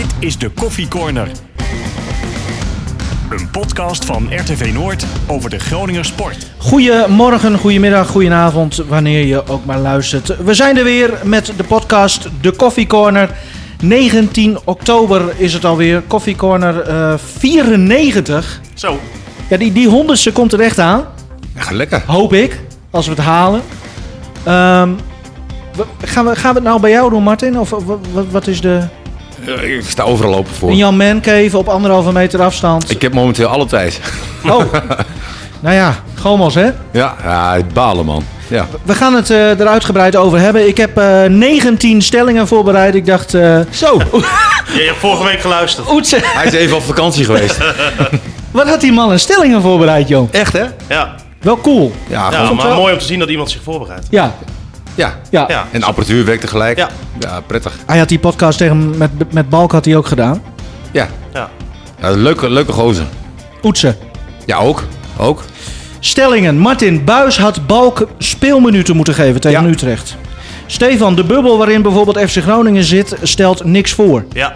Dit is de Koffie Corner. Een podcast van RTV Noord over de Groninger sport. Goedemorgen, goedemiddag, goedenavond, wanneer je ook maar luistert. We zijn er weer met de podcast De Coffee Corner. 19 oktober is het alweer. Coffee Corner eh 94. Zo, Ja, die, die honderdste komt er echt aan. Ja, lekker. Hoop ik, als we het halen. Ehm, gaan, we, gaan we het nou bij jou doen, Martin? Of wat is de... Eh, Ik sta overal open voor. In jouw mancave op anderhalve meter afstand? Ik heb momenteel alle tijd. Oh, nou ja, gomels hè? Ja, ja balen man. Ja. We gaan het eh, er uitgebreid over hebben. Ik heb eh 19 stellingen voorbereid. Ik dacht, eh Zo, je hebt vorige week geluisterd. Oetse, hij is even op vakantie geweest. wat had die man een stellingen voorbereid, joh? Echt hè? Ja, Wel cool. Ja, maar wel- mooi om te zien dat iemand zich voorbereidt. Ja, ja. ja. Ja, En de apparatuur werkt tegelijk. Ja. ja prettig. Hij had die podcast tegen, met, met Balk had hij ook gedaan. Ja. ja. ja leuke, leuke gozer. Oetse. Ja, ook. Ook. Stellingen. Martin Buis had Balk speelminuten moeten geven tegen Ja. Utrecht. Stefan, de bubbel waarin bijvoorbeeld FC Groningen zit, stelt niks voor. ja.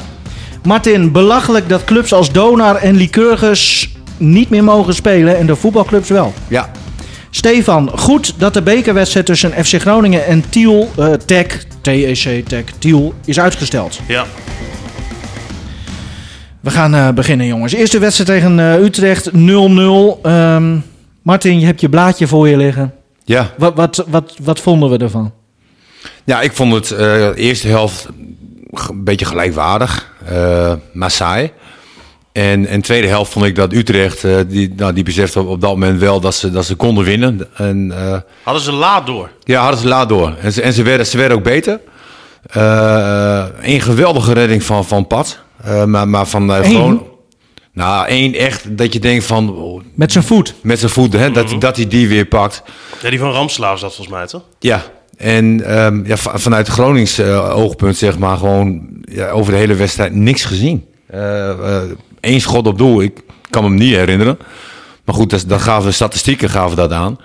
Martin, belachelijk dat clubs als Donar en Lycurgus niet meer mogen spelen en de voetbalclubs wel. Ja. Stefan, goed dat de bekerwedstrijd tussen FC Groningen en Tiel, eh Tech, TEC Tech, Tiel, is uitgesteld. ja. We gaan eh, beginnen, jongens. Eerste wedstrijd tegen eh, Utrecht, 0-0. Ehm, Martin, je hebt je blaadje voor je liggen. Ja. Wat, wat, wat, wat vonden we ervan? Ja, ik vond het eh, de eerste helft een beetje gelijkwaardig. eh maar saai. En, en de tweede helft vond ik dat Utrecht, eh, die, nou, die besefte op, op dat moment wel dat ze, dat ze konden winnen. En eh, Hadden ze laat door. Ja, hadden ze laat door. En ze, en ze, werden, ze werden ook beter. Eh, een geweldige redding van, van Pat. Eh, maar, maar van eh, gewoon... Nou, één echt dat je denkt van... oh, Met zijn voet. met zijn voeten, hè, dat, dat hij die weer pakt. Ja, die van Ramslaaf dat volgens mij, toch? Ja, en ehm, ja, va- vanuit Gronings eh, oogpunt zeg maar gewoon ja, over de hele wedstrijd niks gezien. Eén schot op doel, ik kan me hem niet herinneren. Maar goed, dat, dat gaven de statistieken gaven dat aan.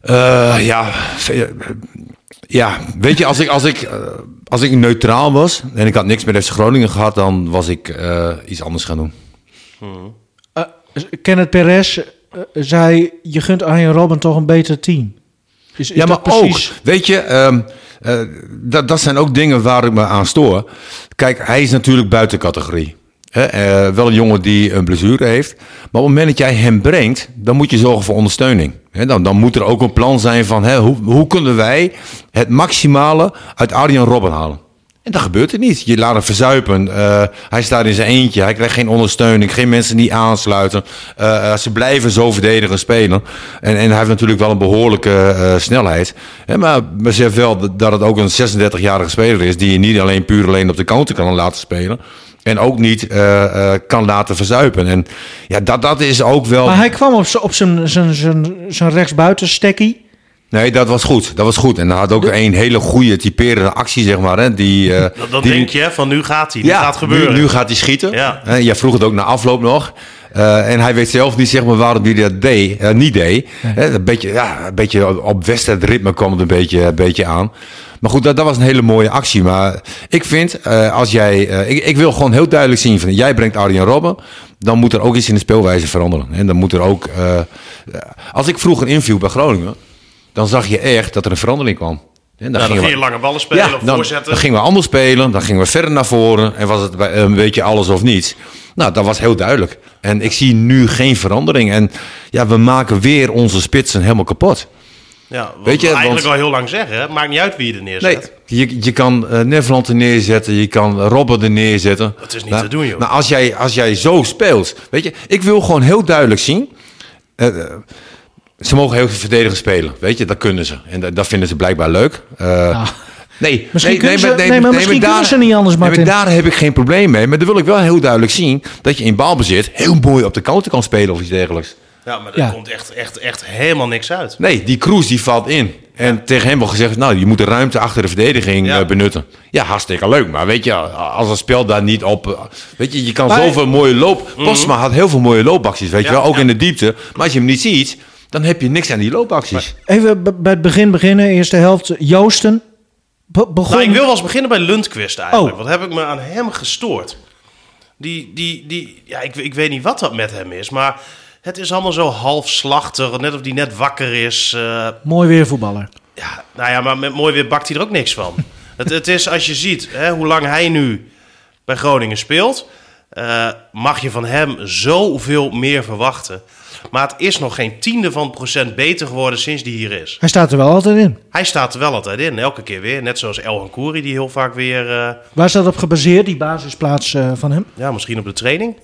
Eh, ja, ve- ja, weet je, als ik, als, ik, eh, als ik neutraal was en ik had niks met FC Groningen gehad, dan was ik eh, iets anders gaan doen. Eh, Kenneth Perez eh, zei, je gunt Arjen Robben toch een beter team. Is, is ja, maar precies... ook, weet je, ehm, eh, dat, dat zijn ook dingen waar ik me aan stoor. Kijk, hij is natuurlijk buiten categorie. Eh, wel een jongen die een blessure heeft. Maar op het moment dat jij hem brengt, dan moet je zorgen voor ondersteuning. Hè? Dan, dan moet er ook een plan zijn van hoe, hoe kunnen wij het maximale uit Arjen Robben halen. En dat gebeurt er niet. Je laat hem verzuipen. Eh, hij staat in zijn eentje. Hij krijgt geen ondersteuning. Geen mensen die aansluiten. Eh, ze blijven zo verdedigen spelen. En, en hij heeft natuurlijk wel een behoorlijke eh, snelheid. Hè, maar besef wel dat- dat het ook een 36-jarige speler is. Die je niet alleen puur alleen op de counter kan laten spelen. En ook niet eh, eh, kan laten verzuipen. En ja, dat, dat is ook wel... Maar hij kwam op, op zijn, zijn, zijn, zijn rechtsbuitenstekkie. Nee, dat was goed. Dat was goed. En hij had ook een hele goede typerende actie, zeg maar. Hè, die, eh, Dat, dat die- denk je, hè, van nu gaat hij. Nu gaat gebeuren. Nu, nu gaat hij schieten. Ja. Jij vroeg het ook na afloop nog. Eh, en hij weet zelf niet zeg maar, waarom hij dat deed, niet deed. Eh, een beetje, ja, een beetje op- op wedstrijdritme kwam het een beetje, een beetje aan. Maar goed, dat, dat was een hele mooie actie. Maar ik vind, eh, als jij... eh, ik, ik wil gewoon heel duidelijk zien van... Jij brengt Arjen Robben. Dan moet er ook iets in de speelwijze veranderen. En dan moet er ook... eh, als ik vroeger inviel bij Groningen... Dan zag je echt dat er een verandering kwam. En Ja, dan gingen ging we- je lange ballen spelen of dan, voorzetten. dan gingen we anders spelen, dan gingen we verder naar voren en was het een beetje alles of niets. Nou, dat was heel duidelijk. En ik zie nu geen verandering. En ja, we maken weer onze spitsen helemaal kapot. Ja, wat Weet je, we eigenlijk want- al heel lang zeggen. Het maakt niet uit wie je er Nee, neerzet. je, je kan eh Neverland er neerzetten, je kan Robben er neerzetten. Dat is niet Nou, te doen, joh. Maar als jij, als jij zo speelt, weet je, ik wil gewoon heel duidelijk zien. eh, eh, ze mogen heel veel verdedigen spelen, weet je, dat kunnen ze. En dat, dat vinden ze blijkbaar leuk. Eh, Nee, Misschien nee, kunnen ze- maar- nee, maar misschien daar- kunnen ze niet anders, nee, maar Martin. daar heb ik geen probleem mee. Maar dan wil ik wel heel duidelijk zien dat je in balbezit heel mooi op de counter kan spelen of iets dergelijks. Ja, maar er Ja. komt echt, echt, echt helemaal niks uit. Nee, die Kroes die valt in. En tegen hem wordt gezegd, nou, je moet de ruimte achter de verdediging Ja. eh, benutten. Ja, hartstikke leuk. Maar weet je, als het spel daar niet op... eh, Weet je, je kan Maar- zoveel mooie loop... Postma had heel veel mooie loopacties, weet je wel. Ook ja. in de diepte. Maar als je hem niet ziet, dan heb je niks aan die loopacties. Even bij het begin beginnen, eerste helft. Joosten, be- begon... Nou, ik wil wel eens beginnen bij Lundqvist eigenlijk. Oh. Wat heb ik me aan hem gestoord? Die, die, die, ja, ik, ik weet niet wat dat met hem is, maar het is allemaal zo halfslachtig. Net of die net wakker is. eh, Mooi weer voetballer. ja, nou ja, maar met mooi weer bakt hij er ook niks van. het, het is als je ziet hè, hoe lang hij nu bij Groningen speelt, eh, mag je van hem zoveel meer verwachten. Maar het is nog geen tiende van procent beter geworden sinds die hier is. Hij staat er wel altijd in. Hij staat er wel altijd in, elke keer weer. Net zoals El Hankouri, die heel vaak weer, eh, Waar is dat op gebaseerd, die basisplaats van hem? ja, misschien op de training.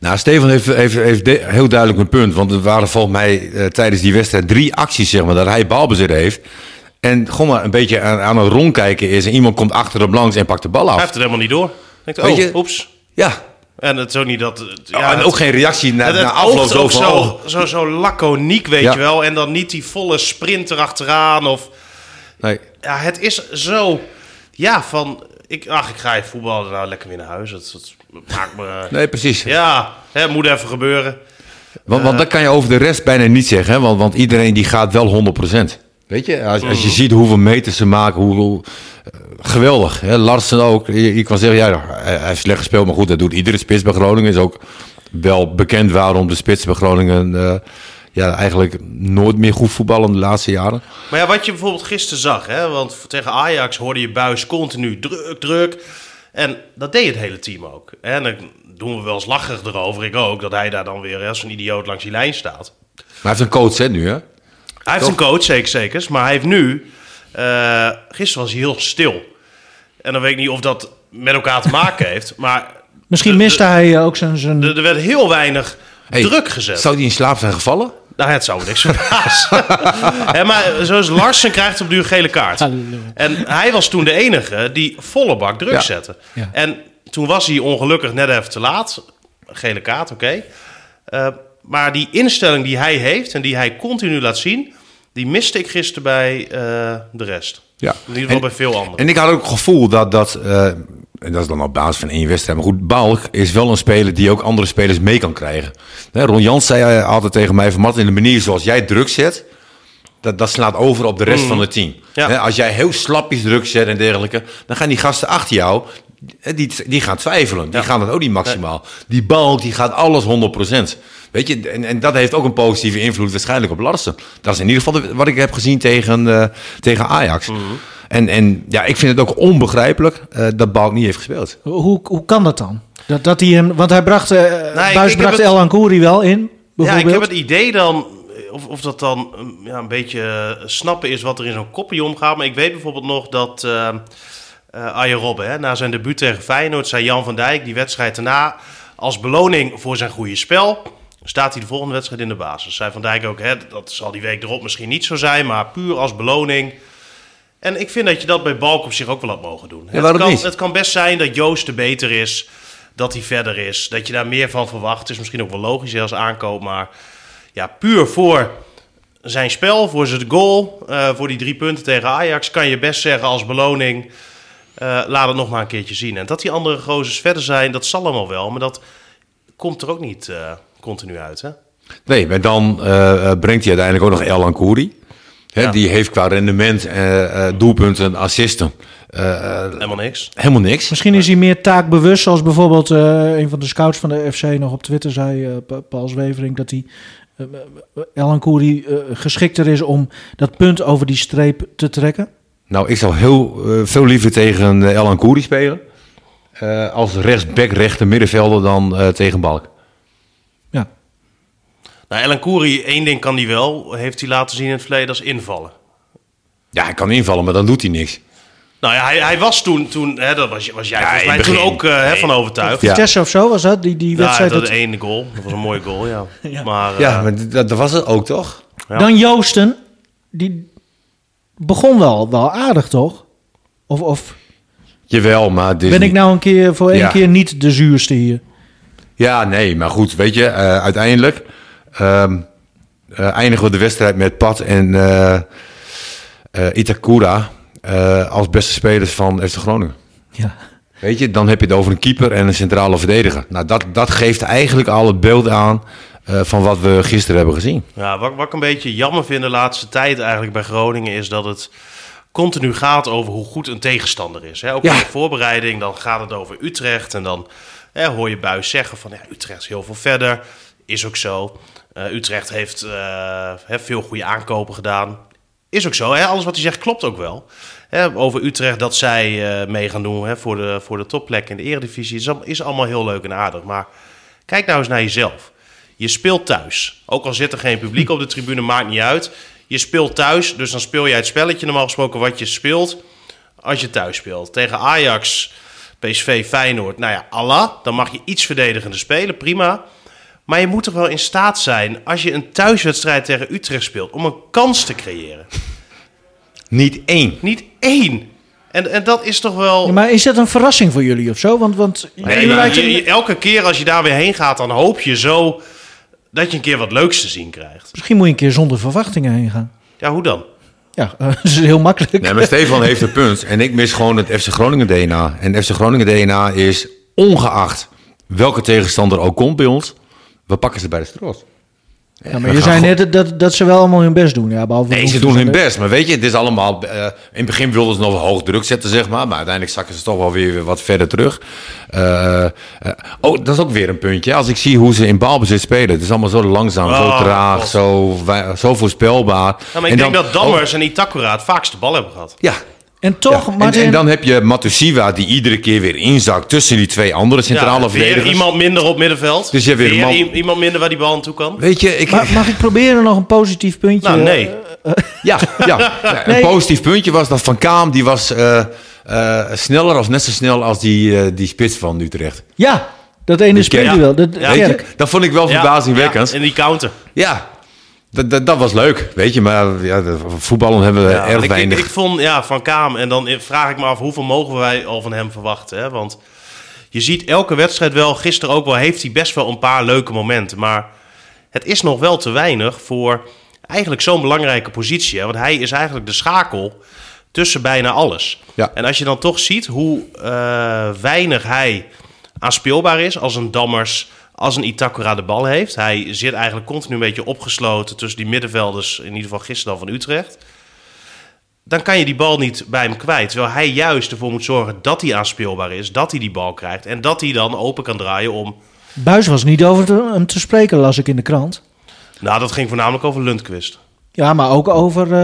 Nou, Stefan heeft, heeft, heeft de- heel duidelijk een punt. Want er waren volgens mij eh, tijdens die wedstrijd drie acties, zeg maar, dat hij balbezit heeft. En gewoon maar een beetje aan, aan het rondkijken is. En iemand komt achter hem langs en pakt de bal Hij af. heeft het helemaal niet door. Denkt, Weet oh, je- oeps. Ja. En het is ook niet dat... het- Ja, Ja, en het- ook geen reactie na, na afloop zo zo, oh, zo, zo laconiek, weet Ja. je wel. En dan niet die volle sprint erachteraan. Of, nee. ja, het is zo... Ja, van... Ik, ach, ik ga even voetballen. Nou, lekker weer naar huis. Dat, dat me... nee, precies. Ja, het moet even gebeuren. Want, want dat kan je over de rest bijna niet zeggen. Hè? Want, want iedereen die gaat wel 100%. Weet je, als, als je ziet hoeveel meters ze maken, hoe, hoe- eh, geweldig. Hè? Larsen ook. Je, je kan zeggen, ja, hij, heeft slecht gespeeld, maar goed, dat doet iedere spits bij Groningen. Is ook wel bekend waarom de spits bij Groningen eh, ja, eigenlijk nooit meer goed voetballen de laatste jaren. Maar ja, wat je bijvoorbeeld gisteren zag, hè, want tegen Ajax hoorde je Buis continu druk, druk. En dat deed het hele team ook. En dan doen we wel eens lacherig erover, ik ook, dat hij daar dan weer als een idioot langs die lijn staat. Maar hij heeft een coach hè, nu, hè? Hij heeft een coach, zeker zeker, maar hij heeft nu, eh, gisteren was hij heel stil. En dan weet ik niet of dat met elkaar te maken heeft, maar Misschien De- miste hij eh, ook zijn... zijn... er, er werd heel weinig Hey, druk gezet. Zou die in slaap zijn gevallen? Nou, het zou me niks verbazen. Maar zoals Larsen krijgt op duur gele kaart. En hij was toen de enige die volle bak druk Ja. zette. Ja. En toen was hij ongelukkig net even te laat. Gele kaart, oké. Eh, maar die instelling die hij heeft en die hij continu laat zien... die miste ik gisteren bij eh, de rest. Ja. In ieder geval En- bij veel anderen. En ik had ook het gevoel dat dat, eh, en dat is dan op basis van één wedstrijd, maar goed, Balk is wel een speler die ook andere spelers mee kan krijgen. Ron Jans zei eh, altijd tegen mij van Martin, de manier zoals jij druk zet, dat, dat slaat over op de rest van het team. Mm. Ja. Als jij heel slapjes druk zet en dergelijke, dan gaan die gasten achter jou, die, die gaan twijfelen. Die Ja. gaan dat ook niet maximaal. Die Balk, die gaat alles 100%. Weet je, en, en dat heeft ook een positieve invloed waarschijnlijk op Larsen. Dat is in ieder geval wat ik heb gezien tegen, eh, tegen Ajax. Mhm. En, en ja, ik vind het ook onbegrijpelijk eh, dat Balk niet heeft gespeeld. Hoe, hoe kan dat dan? Dat, dat hij hem, want hij bracht, eh ik- Buis bracht El Ankouri wel in, Ja, ik heb het idee dan, of, of dat dan um, ja, een beetje eh, snappen is wat er in zo'n koppie omgaat. Maar ik weet bijvoorbeeld nog dat eh eh Arjen Robben, hè, na zijn debuut tegen Feyenoord, zei Jan van Dijk die wedstrijd daarna als beloning voor zijn goede spel. Staat hij de volgende wedstrijd in de basis? Zei Van Dijk ook, hè, dat zal die week erop misschien niet zo zijn, maar puur als beloning. En ik vind dat je dat bij Balk op zich ook wel had mogen doen. het, kan, niet? het kan best zijn dat Joost er beter is, dat hij verder is, dat je daar meer van verwacht. Het is misschien ook wel logisch als aankoop, maar ja, puur voor zijn spel, voor zijn goal, eh, voor die drie punten tegen Ajax, kan je best zeggen als beloning, eh, laat het nog maar een keertje zien. En dat die andere gozers verder zijn, dat zal allemaal wel, maar dat komt er ook niet eh, continu uit, hè? Nee, maar dan brengt hij uiteindelijk ook nog El Ankouri. Ja. Die heeft qua rendement, eh, eh, doelpunten, assisten, eh, eh, Helemaal niks. helemaal niks. Misschien is hij meer taakbewust, zoals bijvoorbeeld eh, een van de scouts van de FC nog op Twitter zei, Pa- Paul Zwevering, dat hij uh, El Ankouri eh, geschikter is om dat punt over die streep te trekken. Nou, ik zou heel veel liever tegen uh, El Ankouri spelen. eh, als rechtsback, rechter middenvelder dan eh, tegen Balk. Ja. Nou, Ellen Koeri, één ding kan hij wel, heeft hij laten zien in het verleden, als invallen. Ja, hij kan invallen, maar dan doet hij niks. Nou ja, hij, hij was toen, toen hè, dat was, was jij Ja, volgens mij toen ook eh, hè, van overtuigd. Ja. Vitesse of zo was dat, die, die Ja, wedstrijd. dat dat- ene goal. Dat was een mooie goal, ja. Ja. Maar, eh, Ja, maar dat, dat was het ook toch? Ja. Dan Joosten, die begon wel, wel aardig, toch? Of, of Jawel, maar dit ben ik nou een keer voor één Ja. keer niet de zuurste hier? Ja, nee, maar goed, weet je, eh, uiteindelijk ehm, eh, eindigen we de wedstrijd met Pat en eh, eh, Itakura eh, als beste spelers van FC Groningen. Ja. Weet je, dan heb je het over een keeper en een centrale verdediger. Nou, dat, dat geeft eigenlijk al het beeld aan eh, van wat we gisteren hebben gezien. Ja, wat, wat ik een beetje jammer vind de laatste tijd eigenlijk bij Groningen is dat het continu gaat over hoe goed een tegenstander is. Hè? Ook Ja. in de voorbereiding, dan gaat het over Utrecht. En dan hè, hoor je Buis zeggen van ja, Utrecht is heel veel verder. Is ook zo. Eh, Utrecht heeft eh, veel goede aankopen gedaan. Is ook zo. Hè? Alles wat hij zegt klopt ook wel. Hè, over Utrecht dat zij eh, mee gaan doen hè, voor, de, voor de topplek in de eredivisie. Is, is allemaal heel leuk en aardig. Maar kijk nou eens naar jezelf. Je speelt thuis. Ook al zit er geen publiek op de tribune, maakt niet uit. Je speelt thuis, dus dan speel jij het spelletje normaal gesproken wat je speelt als je thuis speelt. Tegen Ajax, PSV, Feyenoord, nou ja, Allah, dan mag je iets verdedigender spelen, prima. Maar je moet toch wel in staat zijn, als je een thuiswedstrijd tegen Utrecht speelt, om een kans te creëren. Niet één. Niet één. En, en dat is toch wel... Ja, maar is dat een verrassing voor jullie of zo? Want, want Nee, maar je- elke keer als je daar weer heen gaat, dan hoop je zo dat je een keer wat leuks te zien krijgt. misschien moet je een keer zonder verwachtingen heen gaan. Ja, hoe dan? Ja, dat is heel makkelijk. Nee, maar Stefan heeft een punt. En ik mis gewoon het FC Groningen DNA. En FC Groningen DNA is ongeacht welke tegenstander ook komt bij ons. We pakken ze bij de strot. Ja, maar je zei net dat, dat ze wel allemaal hun best doen. Ja, behalve Nee, ze doen hun best. Maar weet je, het is allemaal... eh, in het begin wilden ze nog hoog druk zetten, zeg maar. Maar uiteindelijk zakken ze toch wel weer wat verder terug. Eh, eh, oh, dat is ook weer een puntje. Als ik zie hoe ze in balbezit spelen. Het is allemaal zo langzaam, zo Oh, traag, God. zo, wij- zo voorspelbaar. Ja, maar ik En denk dan- dat Dammers en Itakura het vaakst de bal hebben gehad. Ja, En toch, Ja, en, Martin, en dan heb je Matusiwa die iedere keer weer inzakt tussen die twee andere centrale Ja, weer verdedigers. iemand minder op middenveld. Dus je hebt weer man- i- iemand minder waar die bal aan toe kan. Weet je, ik, ma- mag ik proberen nog een positief puntje? Nou, nee. ja, ja, ja, een Nee. positief puntje was dat Van Kaam die was eh, eh, sneller of net zo snel als die, eh, die spits van Utrecht. Ja, dat ene speelde wel. Dat, Ja. Weet je, Kerk. dat vond ik wel verbazingwekkend. Ja, en die counter. Ja, dat, dat, dat was leuk, weet je. Maar ja, voetballen hebben we Ja, erg ik, weinig. Ik, ik vond ja, Van Kaam, en dan vraag ik me af hoeveel mogen wij al van hem verwachten. Hè? Want je ziet elke wedstrijd wel, gisteren ook wel, heeft hij best wel een paar leuke momenten. Maar het is nog wel te weinig voor eigenlijk zo'n belangrijke positie. Hè? Want hij is eigenlijk de schakel tussen bijna alles. Ja. En als je dan toch ziet hoe eh, weinig hij aanspeelbaar is als een Dammers, als een Itakura de bal heeft. Hij zit eigenlijk continu een beetje opgesloten tussen die middenvelders, in ieder geval gisteren dan van Utrecht. Dan kan je die bal niet bij hem kwijt. Terwijl hij juist ervoor moet zorgen dat hij aanspeelbaar is, dat hij die bal krijgt en dat hij dan open kan draaien om. Buis was niet over te- hem te spreken, las ik in de krant. Nou, dat ging voornamelijk over Lundqvist. Ja, maar ook over... eh,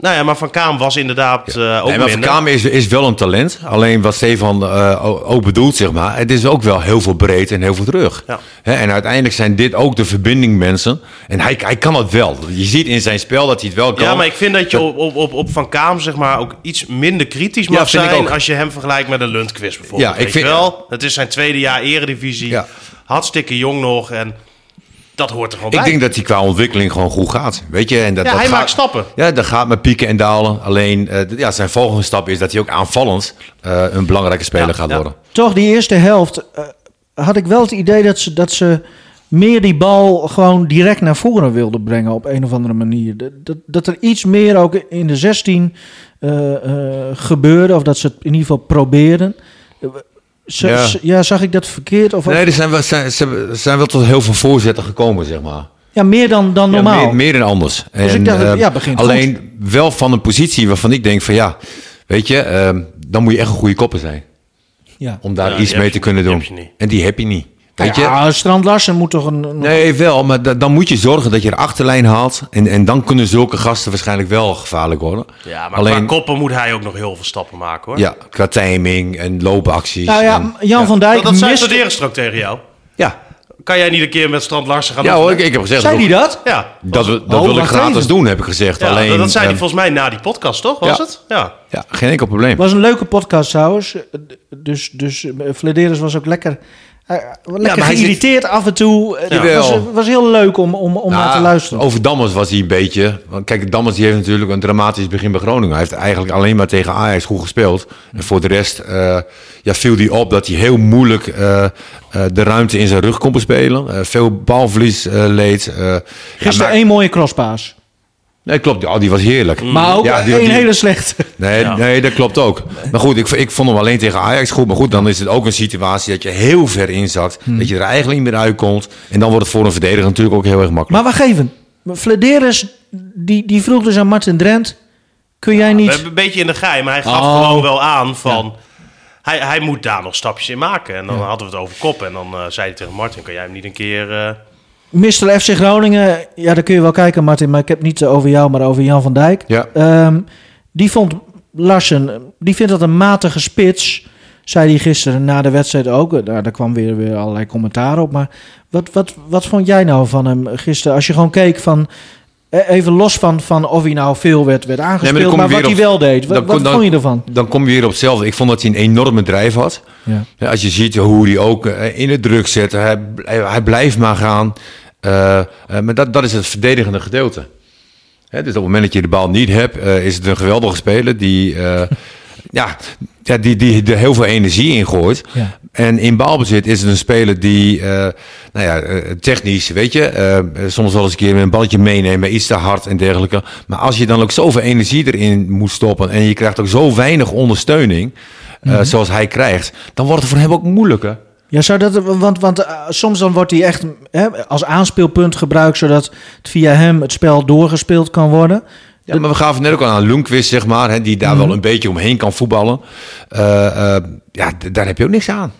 Nou ja, maar Van Kaam was inderdaad eh, ook Nee, maar Van. Kamer is, is wel een talent. Alleen wat Stefan eh, ook bedoelt, zeg maar. Het is ook wel heel veel breed en heel veel terug. Ja. Hè, en uiteindelijk zijn dit ook de verbindingmensen. En hij, hij kan het wel. Je ziet in zijn spel dat hij het wel kan. Ja, maar ik vind dat je op, op, op, Van Kaam zeg maar, ook iets minder kritisch mag vind ik zijn ook. als je hem vergelijkt met een Lundqvist bijvoorbeeld. Ja, ik Weet vind- wel, het is zijn tweede jaar eredivisie, Ja. hartstikke jong nog en dat hoort er gewoon ik bij. denk dat hij qua ontwikkeling gewoon goed gaat. Weet je? En dat, ja, dat hij gaat, maakt stappen. Ja, dat gaat met pieken en dalen. Alleen eh, d- ja, zijn volgende stap is dat hij ook aanvallend eh, een belangrijke speler Ja, gaat ja. worden. toch, die eerste helft eh, had ik wel het idee dat ze, dat ze meer die bal gewoon direct naar voren wilden brengen op een of andere manier. Dat, dat, dat er iets meer ook in de 16 eh, eh, gebeurde, of dat ze het in ieder geval probeerden. Z- Ja. ja, zag ik dat verkeerd? Of, Nee, er zijn, wel, zijn, zijn wel tot heel veel voorzetten gekomen, zeg maar. ja, meer dan, dan Ja, normaal. meer, meer dan anders. Dus En, ik dacht, eh, ja, begint alleen wel van een positie waarvan ik denk van ja, weet je, eh, dan moet je echt een goede kopper zijn. ja. Om daar Ja, iets mee te kunnen doen. En die heb je niet. Weet je? ja, Strand Larsen moet toch een... een- Nee, wel, maar da- dan moet je zorgen dat je de achterlijn haalt. En, en dan kunnen zulke gasten waarschijnlijk wel gevaarlijk worden. Ja, maar Alleen, qua koppen moet hij ook nog heel veel stappen maken hoor. ja, qua timing en loopacties. Nou ja, en, Jan van Dijk dat, dat zei mist... Ook tegen jou. ja. Kan jij niet een keer met Strand Larsen gaan ja hoor, ik, ik heb gezegd... Zei dat, hij dat? Ja, dat, Oh, wil ik gratis even. doen, heb ik gezegd. ja Alleen, dat, dat zei hij eh, volgens mij na die podcast, toch? Was ja. het? Ja. Ja, geen enkel probleem. was een leuke podcast trouwens. Dus, dus eh, Flederis was ook lekker, eh, lekker maar hij geïrriteerd af en toe. Het Jawel. was, was heel leuk om, om, om naar te Nou, luisteren. Over Dammers was hij een beetje. Want kijk, Dammers die heeft natuurlijk een dramatisch begin bij Groningen. Hij heeft eigenlijk alleen maar tegen Ajax goed gespeeld. En voor de rest eh, ja, viel hij op dat hij heel moeilijk eh, eh, de ruimte in zijn rug kon bespelen. Eh, veel balverlies eh, leed. eh. Ja, Gisteren maar- één mooie crosspaas. Nee, klopt. Oh, die was heerlijk. Maar ook Ja, die- één die- hele slechte. Nee, Ja. nee, dat klopt ook. Maar goed, ik, ik vond hem alleen tegen Ajax goed. Maar goed, dan is het ook een situatie dat je heel ver inzakt. Dat je er eigenlijk niet meer uitkomt. En dan wordt het voor een verdediger natuurlijk ook heel erg makkelijk. Maar wacht even. Flederis die, die vroeg dus aan Martin Drent... Kun jij We niet... hebben een beetje in de geheim, maar hij gaf Oh. gewoon wel aan van... Hij, hij moet daar nog stapjes in maken. En dan hadden we het over kop. En dan eh, zei hij tegen Martin, kan jij hem niet een keer... eh, Mr. FC Groningen, ja, daar kun je wel kijken, Martin, maar ik heb niet over jou, maar over Jan van Dijk. Ja. Ehm, die vond Larsen, die vindt dat een matige spits, zei hij gisteren na de wedstrijd ook. Nou, daar kwam weer, weer allerlei commentaar op. Maar wat, wat, wat vond jij nou van hem gisteren? Als je gewoon keek van, eh, even los van, van of hij nou veel werd, werd aangespeeld, maar wat hij wel deed. Wat, kom- dan- vond je ervan? Dan kom je weer op hetzelfde. Ik vond dat hij een enorme drijf had. Ja. Als je ziet hoe hij ook eh, in het druk zet, hij, hij, blijft maar gaan. Eh, eh, maar dat, dat is het verdedigende gedeelte. Hè, dus op het moment dat je de bal niet hebt, eh, is het een geweldige speler die, eh, ja, ja, die, die er heel veel energie in gooit. Ja. En in balbezit is het een speler die, eh, nou ja, eh, technisch, weet je, eh, soms wel eens een keer een balletje meenemen, iets te hard en dergelijke. Maar als je dan ook zoveel energie erin moet stoppen en je krijgt ook zo weinig ondersteuning, eh, zoals hij krijgt, dan wordt het voor hem ook moeilijker. Ja, zou dat, want, want soms dan wordt hij echt hè, als aanspeelpunt gebruikt, zodat het via hem het spel doorgespeeld kan worden. Ja, maar we gaven net ook al aan Lundqvist, zeg maar, hè, die daar Mhm. wel een beetje omheen kan voetballen. Ja, daar heb je ook niks aan.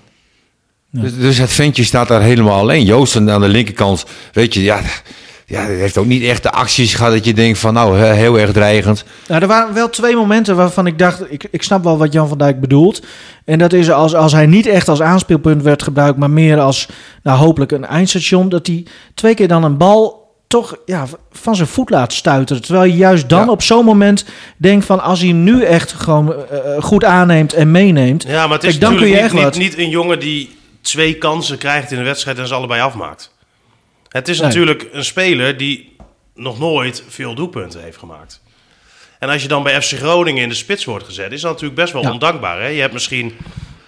Dus, dus het ventje staat daar helemaal alleen. Joosten aan de linkerkant, weet je, ja, ja, hij heeft ook niet echt de acties gehad dat je denkt van, nou, heel erg dreigend. Nou, er waren wel twee momenten waarvan ik dacht, ik, ik snap wel wat Jan van Dijk bedoelt. En dat is als, als hij niet echt als aanspeelpunt werd gebruikt, maar meer als, nou hopelijk een eindstation, dat hij twee keer dan een bal toch ja, van zijn voet laat stuiteren. Terwijl je juist dan Ja. op zo'n moment denkt van, als hij nu echt gewoon eh, eh, goed aanneemt en meeneemt, Ja, maar het is dan kun natuurlijk je niet, echt niet, wat. niet een jongen die twee kansen krijgt in de wedstrijd en ze allebei afmaakt. Het is Nee. natuurlijk een speler die nog nooit veel doelpunten heeft gemaakt. En als je dan bij FC Groningen in de spits wordt gezet, is dat natuurlijk best wel Ja. ondankbaar. Hè? Je hebt misschien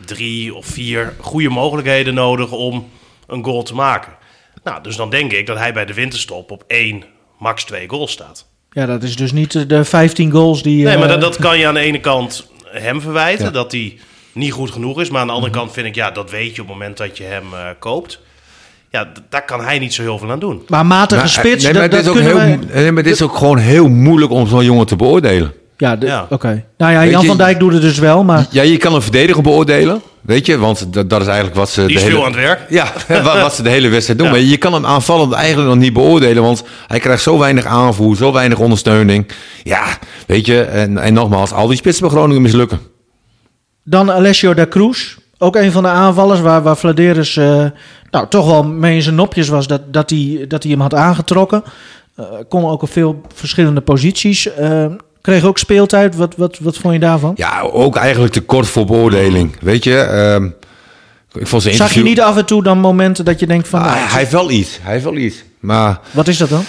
drie of vier goede mogelijkheden nodig om een goal te maken. Nou, dus dan denk ik dat hij bij de winterstop op één, max twee goals staat. ja, dat is dus niet de 15 goals die... Nee, maar eh, dat, dat kan je aan de ene kant hem verwijten, Ja. dat hij niet goed genoeg is. Maar aan de andere kant vind ik, ja, dat weet je op het moment dat je hem eh, koopt. Ja, daar kan hij niet zo heel veel aan doen. Maar matige Maar, eh, spits, nee, maar dat, dit is ook heel, wij... nee, maar dit is ook gewoon heel moeilijk om zo'n jongen te beoordelen. Ja, oké. Nou ja, Weet Jan je- van Dijk doet het dus wel, maar... Ja, je kan een verdediger beoordelen, weet je, want dat, dat is eigenlijk wat ze Die de is hele... veel aan het werk. Ja, wat, wat ze de hele wedstrijd doen. Ja. Maar je kan hem aanvallend eigenlijk nog niet beoordelen. Want hij krijgt zo weinig aanvoer, zo weinig ondersteuning. Ja, weet je. En, en nogmaals, al die spitsen bij Groningen mislukken. Dan Alessio da Cruz. Ook een van de aanvallers waar, waar Vladeris eh, nou, toch wel mee in zijn nopjes was dat, dat, hij, dat hij hem had aangetrokken. Eh kon ook op veel verschillende posities. Eh, kreeg ook speeltijd. Wat, wat, wat vond je daarvan? Ja, ook eigenlijk te kort voor beoordeling. Weet je. ehm, ik vond zijn Zag je niet af en toe dan momenten dat je denkt van... Ah, nou, hij heeft wel iets. Hij heeft wel iets. Maar Wat is dat dan?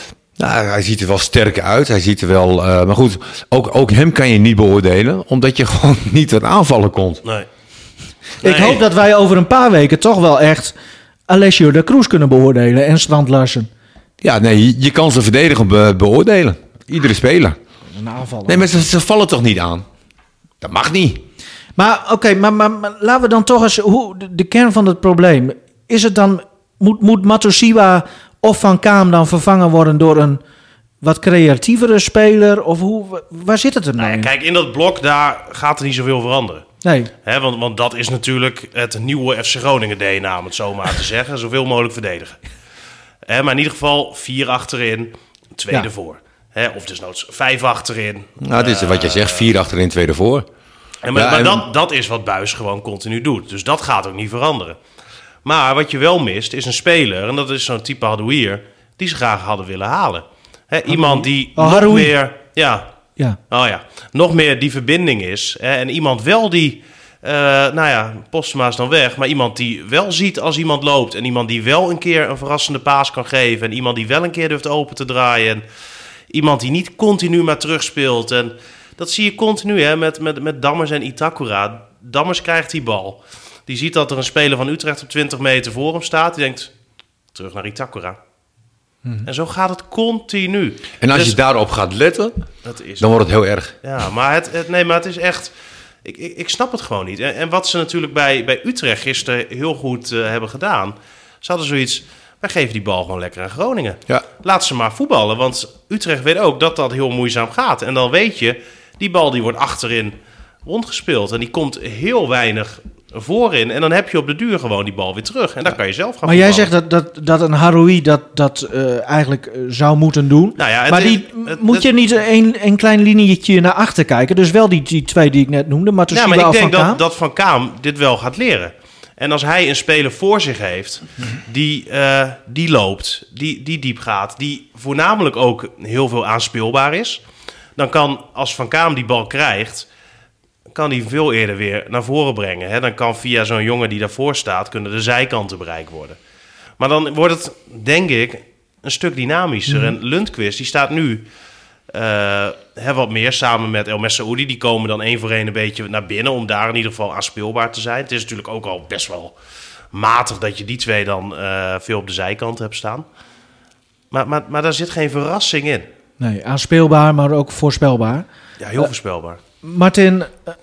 Nou, hij ziet er wel sterker uit. Hij ziet er wel... eh, maar goed, ook, ook hem kan je niet beoordelen. Omdat je gewoon niet tot aanvallen komt. Nee. Ik hoop dat wij over een paar weken toch wel echt Alessio da Cruz kunnen beoordelen. En Strand Larsen. Ja, nee, je, kan ze verdedigen be- beoordelen. Iedere speler. Een aanvaller. Nee, maar ze, ze vallen toch niet aan? Dat mag niet. Maar oké, maar, maar, maar laten we dan toch eens hoe, de, de kern van het probleem. Is het dan, moet, moet Matosiwa of Van Kaam dan vervangen worden door een wat creatievere speler? Of hoe, waar zit het er nou Nou ja, kijk, in dat blok daar gaat er niet zoveel veranderen. Nee, Hè, want, want dat is natuurlijk het nieuwe FC Groningen DNA, om het zo maar te zeggen. Zoveel mogelijk verdedigen. Hè, maar in ieder geval vier achterin, twee Ja. ervoor. Hè, of desnoods vijf achterin. Nou, dit is wat je zegt. Vier achterin, twee ervoor. En maar Ja, maar en- dat, dat is wat Buis gewoon continu doet. Dus dat gaat ook niet veranderen. Maar wat je wel mist, is een speler, en dat is zo'n type Hadouier, die ze graag hadden willen halen. Iemand die Oh, nog Haroui. meer... Ja, ja. Oh ja, nog meer die verbinding is. En iemand wel die, eh, nou ja, Postuma is dan weg, maar iemand die wel ziet als iemand loopt. En iemand die wel een keer een verrassende paas kan geven. En iemand die wel een keer durft open te draaien. En iemand die niet continu maar terugspeelt. En dat zie je continu hè, met, met, met Dammers en Itakura. Dammers krijgt die bal. Die ziet dat er een speler van Utrecht op 20 meter voor hem staat. Die denkt, terug naar Itakura. En zo gaat het continu. En als Dus je daarop gaat letten, dat is dan wordt het heel erg. ja, maar het, het, nee, maar het is echt. Ik, ik, ik snap het gewoon niet. En, en wat ze natuurlijk bij, bij Utrecht gisteren heel goed eh, hebben gedaan. Ze hadden zoiets. Wij geven die bal gewoon lekker aan Groningen. Ja. Laat ze maar voetballen. Want Utrecht weet ook dat dat heel moeizaam gaat. En dan weet je, Die bal die wordt achterin rondgespeeld. En die komt heel weinig voorin. En dan heb je op de duur gewoon die bal weer terug. En dan kan je zelf gaan Maar jij zegt dat, dat, dat een Haroui dat, dat eh, eigenlijk eh, zou moeten doen. Nou ja, maar is- die, het- moet het- je niet een, een klein linietje naar achter kijken? Dus wel die, die twee die ik net noemde, maar Ja, maar ik denk dat, Kaam. dat Van Kaam dit wel gaat leren. En als hij een speler voor zich heeft die, eh, die loopt, die, die diep gaat, die voornamelijk ook heel veel aanspeelbaar is, dan kan als Van Kaam die bal krijgt, kan hij veel eerder weer naar voren brengen. Hè? Dan kan via zo'n jongen die daarvoor staat, kunnen de zijkanten bereikt worden. Maar dan wordt het, denk ik, een stuk dynamischer. En Lundqvist, die staat nu eh, hè, wat meer samen met El Messaoudi. Die komen dan één voor één een beetje naar binnen om daar in ieder geval aanspeelbaar te zijn. Het is natuurlijk ook al best wel matig dat je die twee dan eh, veel op de zijkant hebt staan. Maar, maar, maar daar zit geen verrassing in. Nee, aanspeelbaar, maar ook voorspelbaar. Ja, heel voorspelbaar. Martin, eh,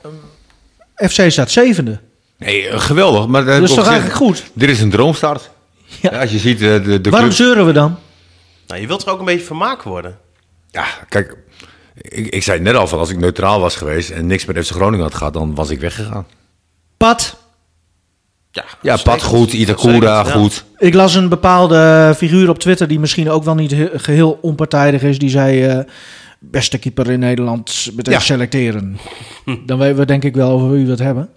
eh, FC staat zevende. Nee, eh, geweldig. Maar, Dat is toch eigenlijk goed? Dit is een droomstart. Ja. Ja, als je ziet, eh, de, de Waarom club- zeuren we dan? Nou, je wilt er ook een beetje vermaakt worden. Ja, kijk, ik, ik zei het net al van als ik neutraal was geweest en niks met FC Groningen had gehad, dan was ik weggegaan. Pat, Ja, Ja. Pat goed, Itakura ja. goed. ik las een bepaalde figuur op Twitter die misschien ook wel niet he- geheel onpartijdig is. Die zei, eh, beste keeper in Nederland meteen Ja. selecteren. Dan weten we denk ik wel over wie we het hebben.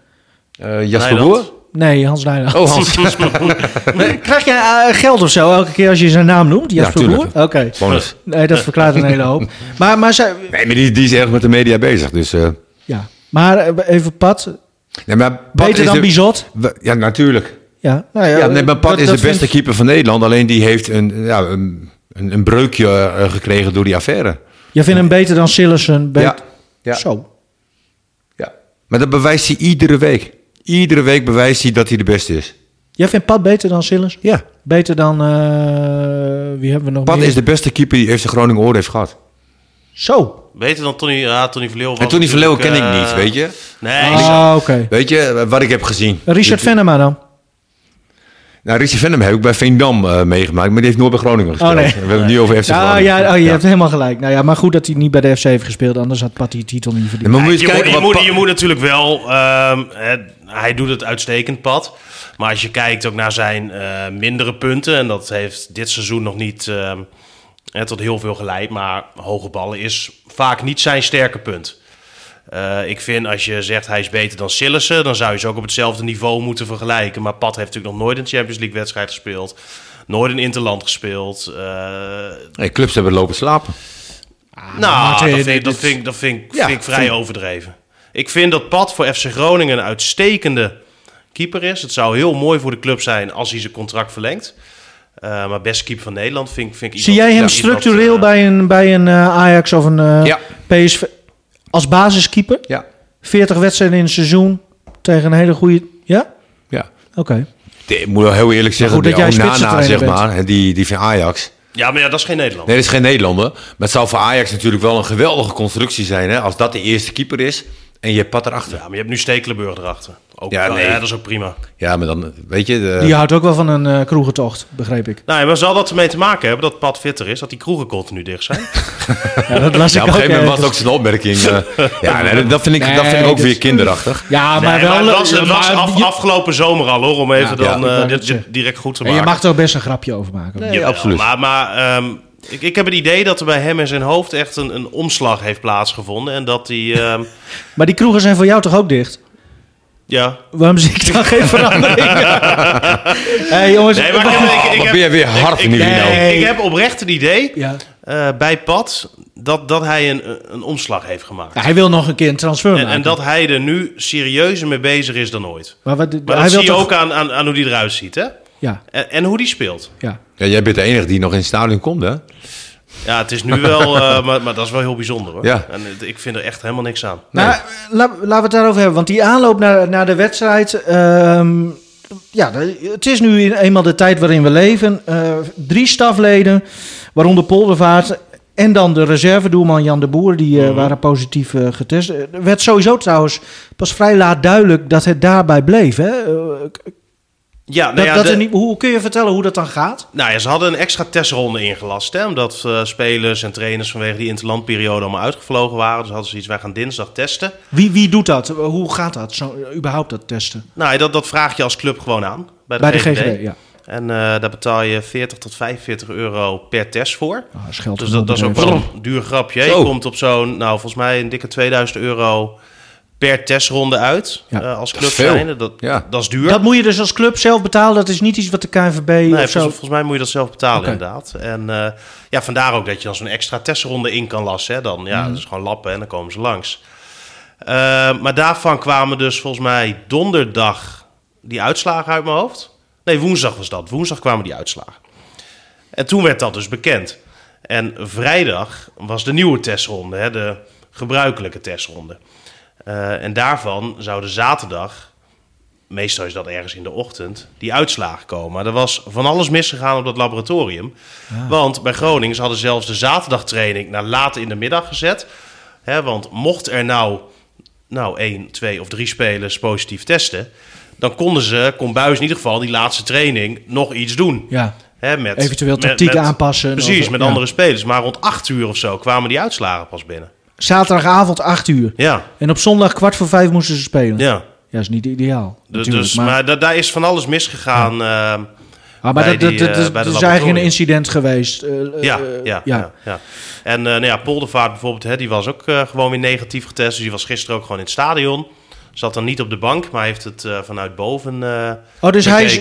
Eh Jasper Nijland. Boer? Nee, Hans Nijland. Oh, Hans. Krijg je eh, geld of zo elke keer als je zijn naam noemt? Ja, Jasper. Boer? Oké. Bonus. Nee, dat verklaart een hele hoop. Maar, maar, zij, Nee, maar die, die is erg met de media bezig. Dus, eh, ja. maar even Pat, nee, maar Pat beter is dan de- Bizot. Ja, natuurlijk. Ja, nou ja, Ja, nee, maar Pat dat- is dat de beste vind- keeper van Nederland. Alleen die heeft een, ja, een, een, een breukje gekregen door die affaire. Jij vindt hem beter dan Sillessen? Ja. Ja. Zo. ja. Maar dat bewijst hij iedere week. Iedere week bewijst hij dat hij de beste is. Jij vindt Pat beter dan Sillessen? Ja. Beter dan, eh, wie hebben we nog Pat meer? is de beste keeper die FC Groningen ooit heeft gehad. Zo. Beter dan Tony, ja, Tony Verleeuw. was En Tony Verleeuwen ken ik niet, eh, weet je. Nee, Ah, oké. Weet je, wat ik heb gezien. Richard Venema dan? Nou, Richie Venom heb ik bij Veendam eh, meegemaakt, maar die heeft nooit bij Groningen gespeeld. nee. We hebben het nu over FC Ja, Groningen. ja, oh, je hebt helemaal gelijk. Nou ja, maar goed dat hij niet bij de FC heeft gespeeld, anders had Pat die titel niet Ja, verdiend. maar moet je je, eens moet, kijken je, moet, je moet natuurlijk wel... ehm, hè, hij doet het uitstekend, Pat. Maar als je kijkt ook naar zijn eh, mindere punten... en dat heeft dit seizoen nog niet ehm, hè, tot heel veel geleid... maar hoge ballen is vaak niet zijn sterke punt. Eh, ik vind als je zegt hij is beter dan Sillissen... dan zou je ze ook op hetzelfde niveau moeten vergelijken. Maar Pat heeft natuurlijk nog nooit een Champions League wedstrijd gespeeld... Nooit een interland gespeeld. Eh, Nee, clubs hebben lopen slapen. nou, Martin, dat vind, dit- dat vind, ik- dat vind, ik- Ja, vind ik vrij vind- overdreven. Ik vind dat Pat voor FC Groningen een uitstekende keeper is. Het zou heel mooi voor de club zijn als hij zijn contract verlengt. Eh, maar beste keeper van Nederland vind, ik- vind ik... Zie iemand- jij hem ja, iemand, structureel bij een, bij een eh, Ajax of een eh, Ja. PSV als basiskeeper? Ja. 40 wedstrijden in een seizoen tegen een hele goede... Ja? Ja. Oké. Ik moet wel heel eerlijk zeggen, goed dat die jij Onana, zeg maar, hè, die, die van Ajax. Ja, maar ja, dat is geen Nederland. Nee, dat is geen Nederlander. Maar het zou voor Ajax natuurlijk wel een geweldige constructie zijn, hè, als dat de eerste keeper is en je hebt Pat erachter. Ja, maar je hebt nu Stekelenburg erachter. Ook, Ja, ja, dat is ook prima. Ja, maar dan, weet je... De, Die houdt ook wel van een eh kroegentocht, begreep ik. Nou, ja, maar zal dat ermee te maken hebben dat Pat fitter is? Dat die kroegen continu dicht zijn? Ja, dat las ja, ik op een ook gegeven moment was ook zijn opmerking. eh, ja, nee, dat vind ik, dat vind ik ook weer kinderachtig. Ja, maar Nee, wel... het was, het was maar af- je- afgelopen zomer al hoor, om even Ja, dan ja, eh, wou dit, direct goed te en maken. je mag er ook best een grapje over maken. Nee, Jawel, absoluut. Maar, maar ehm, ik, ik heb het idee dat er bij hem in zijn hoofd echt een, een omslag heeft plaatsgevonden. En dat hij, ehm, Maar die kroegen zijn voor jou toch ook dicht? Ja... Waarom zie ik dan geen verandering? hey, jongens. Nee, maar ik heb, ik, heb, ben je weer hard in die ik, nou? ik, ik heb oprecht het idee Ja. eh, bij Pat dat, dat hij een, een omslag heeft gemaakt. Ja, hij wil nog een keer een transfer en, maken. en dat hij er nu serieuzer mee bezig is dan ooit. Maar, wat, Maar hij dat zie je toch... ook aan, aan, aan hoe die eruit ziet, hè? Ja, En, en hoe die speelt. ja. Ja, jij bent de enige die nog in het stadion komt, hè? Ja, het is nu wel, eh, maar, maar dat is wel heel bijzonder hoor. Ja. En het- ik vind er echt helemaal niks aan. Nee. Maar la- laten we het daarover hebben. Want die aanloop naar, naar de wedstrijd... ehm, ja, het is nu eenmaal de tijd waarin we leven. Eh, drie stafleden, waaronder Poldervaart... En dan de reservedoelman Jan de Boer, die eh, waren positief eh, getest. Er werd sowieso trouwens pas vrij laat duidelijk dat het daarbij bleef. Hè? Eh, Ja, nou Dat, ja, dat de- niet, hoe kun je vertellen hoe dat dan gaat? Nou ja, ze hadden een extra testronde ingelast. Hè, omdat eh, spelers en trainers vanwege die interlandperiode allemaal uitgevlogen waren. Dus hadden ze iets, wij gaan dinsdag testen. Wie, wie doet dat? Hoe gaat dat? Zo, überhaupt dat testen? Nou, dat, dat vraag je als club gewoon aan. Bij de, Bij de GGD. Ja. En eh, daar betaal je 40 tot 45 euro per test voor. Ah, dat is geld Dus dat, dat is ook wel een duur grapje. Zo. Je komt op zo'n, nou volgens mij een dikke 2000 euro per testronde uit. Ja. eh, als club zijnde. Dat, Ja. dat is duur. Dat moet je dus als club zelf betalen. Dat is niet iets wat de KNVB Nee, of volgens, zo... volgens mij moet je dat zelf betalen inderdaad. En eh, ja, vandaar ook dat je dan zo'n extra testronde in kan lassen. Hè. Dan, Mhm. ja, dat is gewoon lappen en dan komen ze langs. Eh, maar daarvan kwamen dus volgens mij donderdag die uitslagen uit mijn hoofd. Nee, woensdag was dat. Woensdag kwamen die uitslagen. En toen werd dat dus bekend. En vrijdag was de nieuwe testronde, hè, de gebruikelijke testronde. Eh, en daarvan zouden zaterdag, meestal is dat ergens in de ochtend, die uitslagen komen. Maar er was van alles misgegaan op dat laboratorium. Want bij Groningen ze hadden zelfs de zaterdagtraining naar laat in de middag gezet. Hè, want mocht er nou, nou één, twee of drie spelers positief testen... dan konden ze, kon Buis in ieder geval die laatste training nog iets doen. Ja. Hè, met, Eventueel met- tactiek met- aanpassen. Precies, Of- met ja. andere spelers. Maar rond acht uur of zo kwamen die uitslagen pas binnen. Zaterdagavond 8 uur. Ja, En op zondag kwart voor vijf moesten ze spelen. Ja, ja. is niet ideaal. Dus, dus, maar, da- daar is van alles misgegaan. eh, Ah, maar dat, dat, die, dat, eh, dat- dat is eigenlijk een incident geweest. eh, eh, ja, ja, ja. ja, En nou ja, Poldervaart bijvoorbeeld, hè, die was ook gewoon weer negatief getest. Dus die was gisteren ook gewoon in het stadion. Zat dan niet op de bank, maar heeft het vanuit boven Oh, dus hij is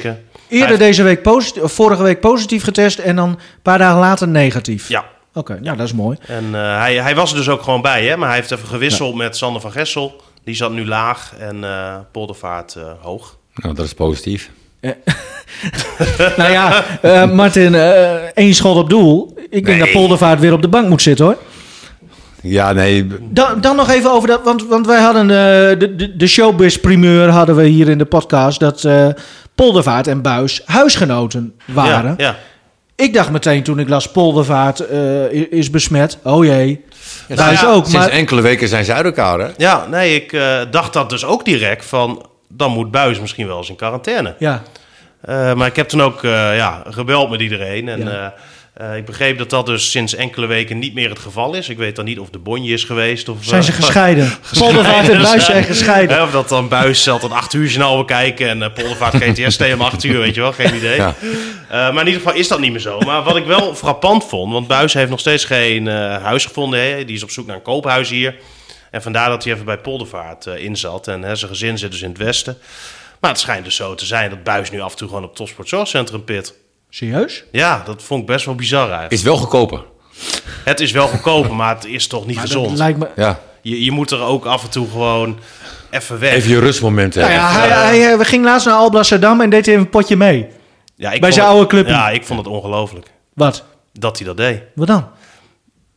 eerder Hij- deze week positief, vorige week positief getest en dan een paar dagen later negatief. Ja, Oké, nou dat is mooi. en eh, hij, hij was er dus ook gewoon bij, hè, maar hij heeft even gewisseld met Sander van Gessel. Die zat nu laag en eh Poldervaart eh, hoog. Nou, dat is positief. nou ja, eh, Martin, eh één schot op doel. Ik denk dat Poldervaart weer op de bank moet zitten hoor. Ja, nee. Dan, dan nog even over dat, want, want wij hadden eh, de, de, de showbiz-primeur hadden we hier in de podcast, dat eh, Poldervaart en Buis huisgenoten waren. Ja, ja. Ik dacht meteen toen ik las Poldervaart eh, is besmet, oh jee, Nou Buis ja, ook. Sinds Maar, enkele weken zijn ze uit elkaar, hè? Ja, nee, ik eh, dacht dat dus ook direct van... dan moet Buis misschien wel eens in quarantaine. ja, Eh, maar ik heb toen ook eh, ja, gebeld met iedereen. En Ja. Eh, eh, ik begreep dat dat dus sinds enkele weken niet meer het geval is. Ik weet dan niet of de bonje is geweest. Of, zijn ze eh, gescheiden. Poldervaart en Buis zijn gescheiden. Of dat dan Buis zat een acht uur journaal bekijken en uh, Poldervaart GTS om acht uur, weet je wel, geen idee. Ja. Eh, maar in ieder geval is dat niet meer zo. Maar wat ik wel frappant vond, want Buis heeft nog steeds geen eh, huis gevonden. Hè. Die is op zoek naar een koophuis hier. En vandaar dat hij even bij Poldervaart eh, in zat. En hè, zijn gezin zit dus in het westen. Maar het schijnt dus zo te zijn dat Buis nu af en toe gewoon op Topsport Zorgcentrum pit. Serieus? Ja, dat vond ik best wel bizar eigenlijk. Is wel goedkoper. Het is wel goedkoper, maar het is toch niet Maar dat gezond. lijkt me... Ja. Je, je moet er ook af en toe gewoon even weg. Even je rustmomenten Nou hebben. ja, hij, hij, eh, we ging laatst naar Alblasserdam en deed hij even een potje mee. Ja, ik Bij vond zijn het- oude clubje. Ja, ik vond het ongelooflijk Wat? dat hij dat deed. Wat dan?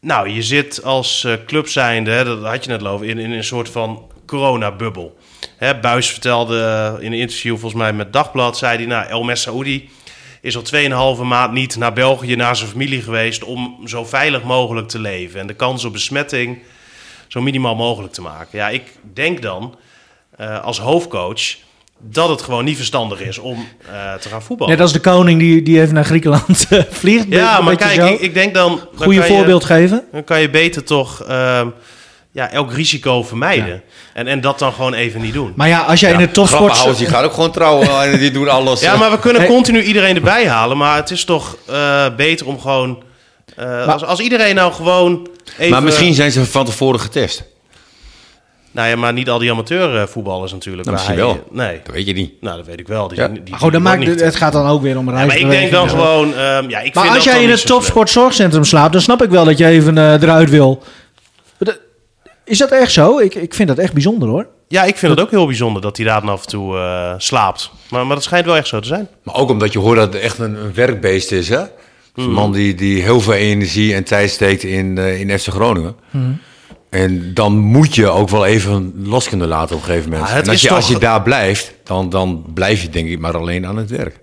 Nou, je zit als eh, club zijnde, hè, dat had je net over, in, in een soort van coronabubbel. Hè, Buis vertelde eh, in een interview volgens mij met Dagblad, zei hij, nou, El Messaoudi is al 2,5 maand niet naar België, naar zijn familie geweest om zo veilig mogelijk te leven. En de kans op besmetting zo minimaal mogelijk te maken. Ja, ik denk dan eh, als hoofdcoach dat het gewoon niet verstandig is om eh, te gaan voetballen. Net als de koning die, die even naar Griekenland eh, vliegt. ja, maar kijk, ik, ik denk dan... je- voorbeeld geven. dan kan je beter toch ehm, ja, elk risico vermijden. En, en dat dan gewoon even niet doen. Maar ja, als jij in de topsport... Die gaat ook gewoon trouwen en die doen alles. Ja, eh. maar we kunnen Hey. continu iedereen erbij halen. Maar het is toch eh, beter om gewoon... eh, als, als iedereen nou gewoon even... Maar misschien zijn ze van tevoren getest. Nou ja, maar niet al die amateurvoetballers natuurlijk. Nou, misschien hij- wel. Nee. Dat weet je niet. Nou, dat weet ik wel. Die, Ja. die, die maakt, het, niet het gaat dan ook weer om Ja, maar ik denk dan gewoon... ehm, ja, ik Maar vind als dat jij in het zo topsportzorgcentrum slaapt, dan snap ik wel dat je even eh, eruit wil. Is dat echt zo? Ik, ik vind dat echt bijzonder hoor. Ja, ik vind het ook heel bijzonder dat hij daar dan af en toe eh, slaapt. Maar, maar dat schijnt wel echt zo te zijn. Maar ook omdat je hoort dat het echt een, een werkbeest is, hè? Een man die, die heel veel energie en tijd steekt in, eh, in FC Groningen. En dan moet je ook wel even los kunnen laten op een gegeven moment. Ja, het en als je, toch- als je daar blijft, dan, dan blijf je denk ik maar alleen aan het werk.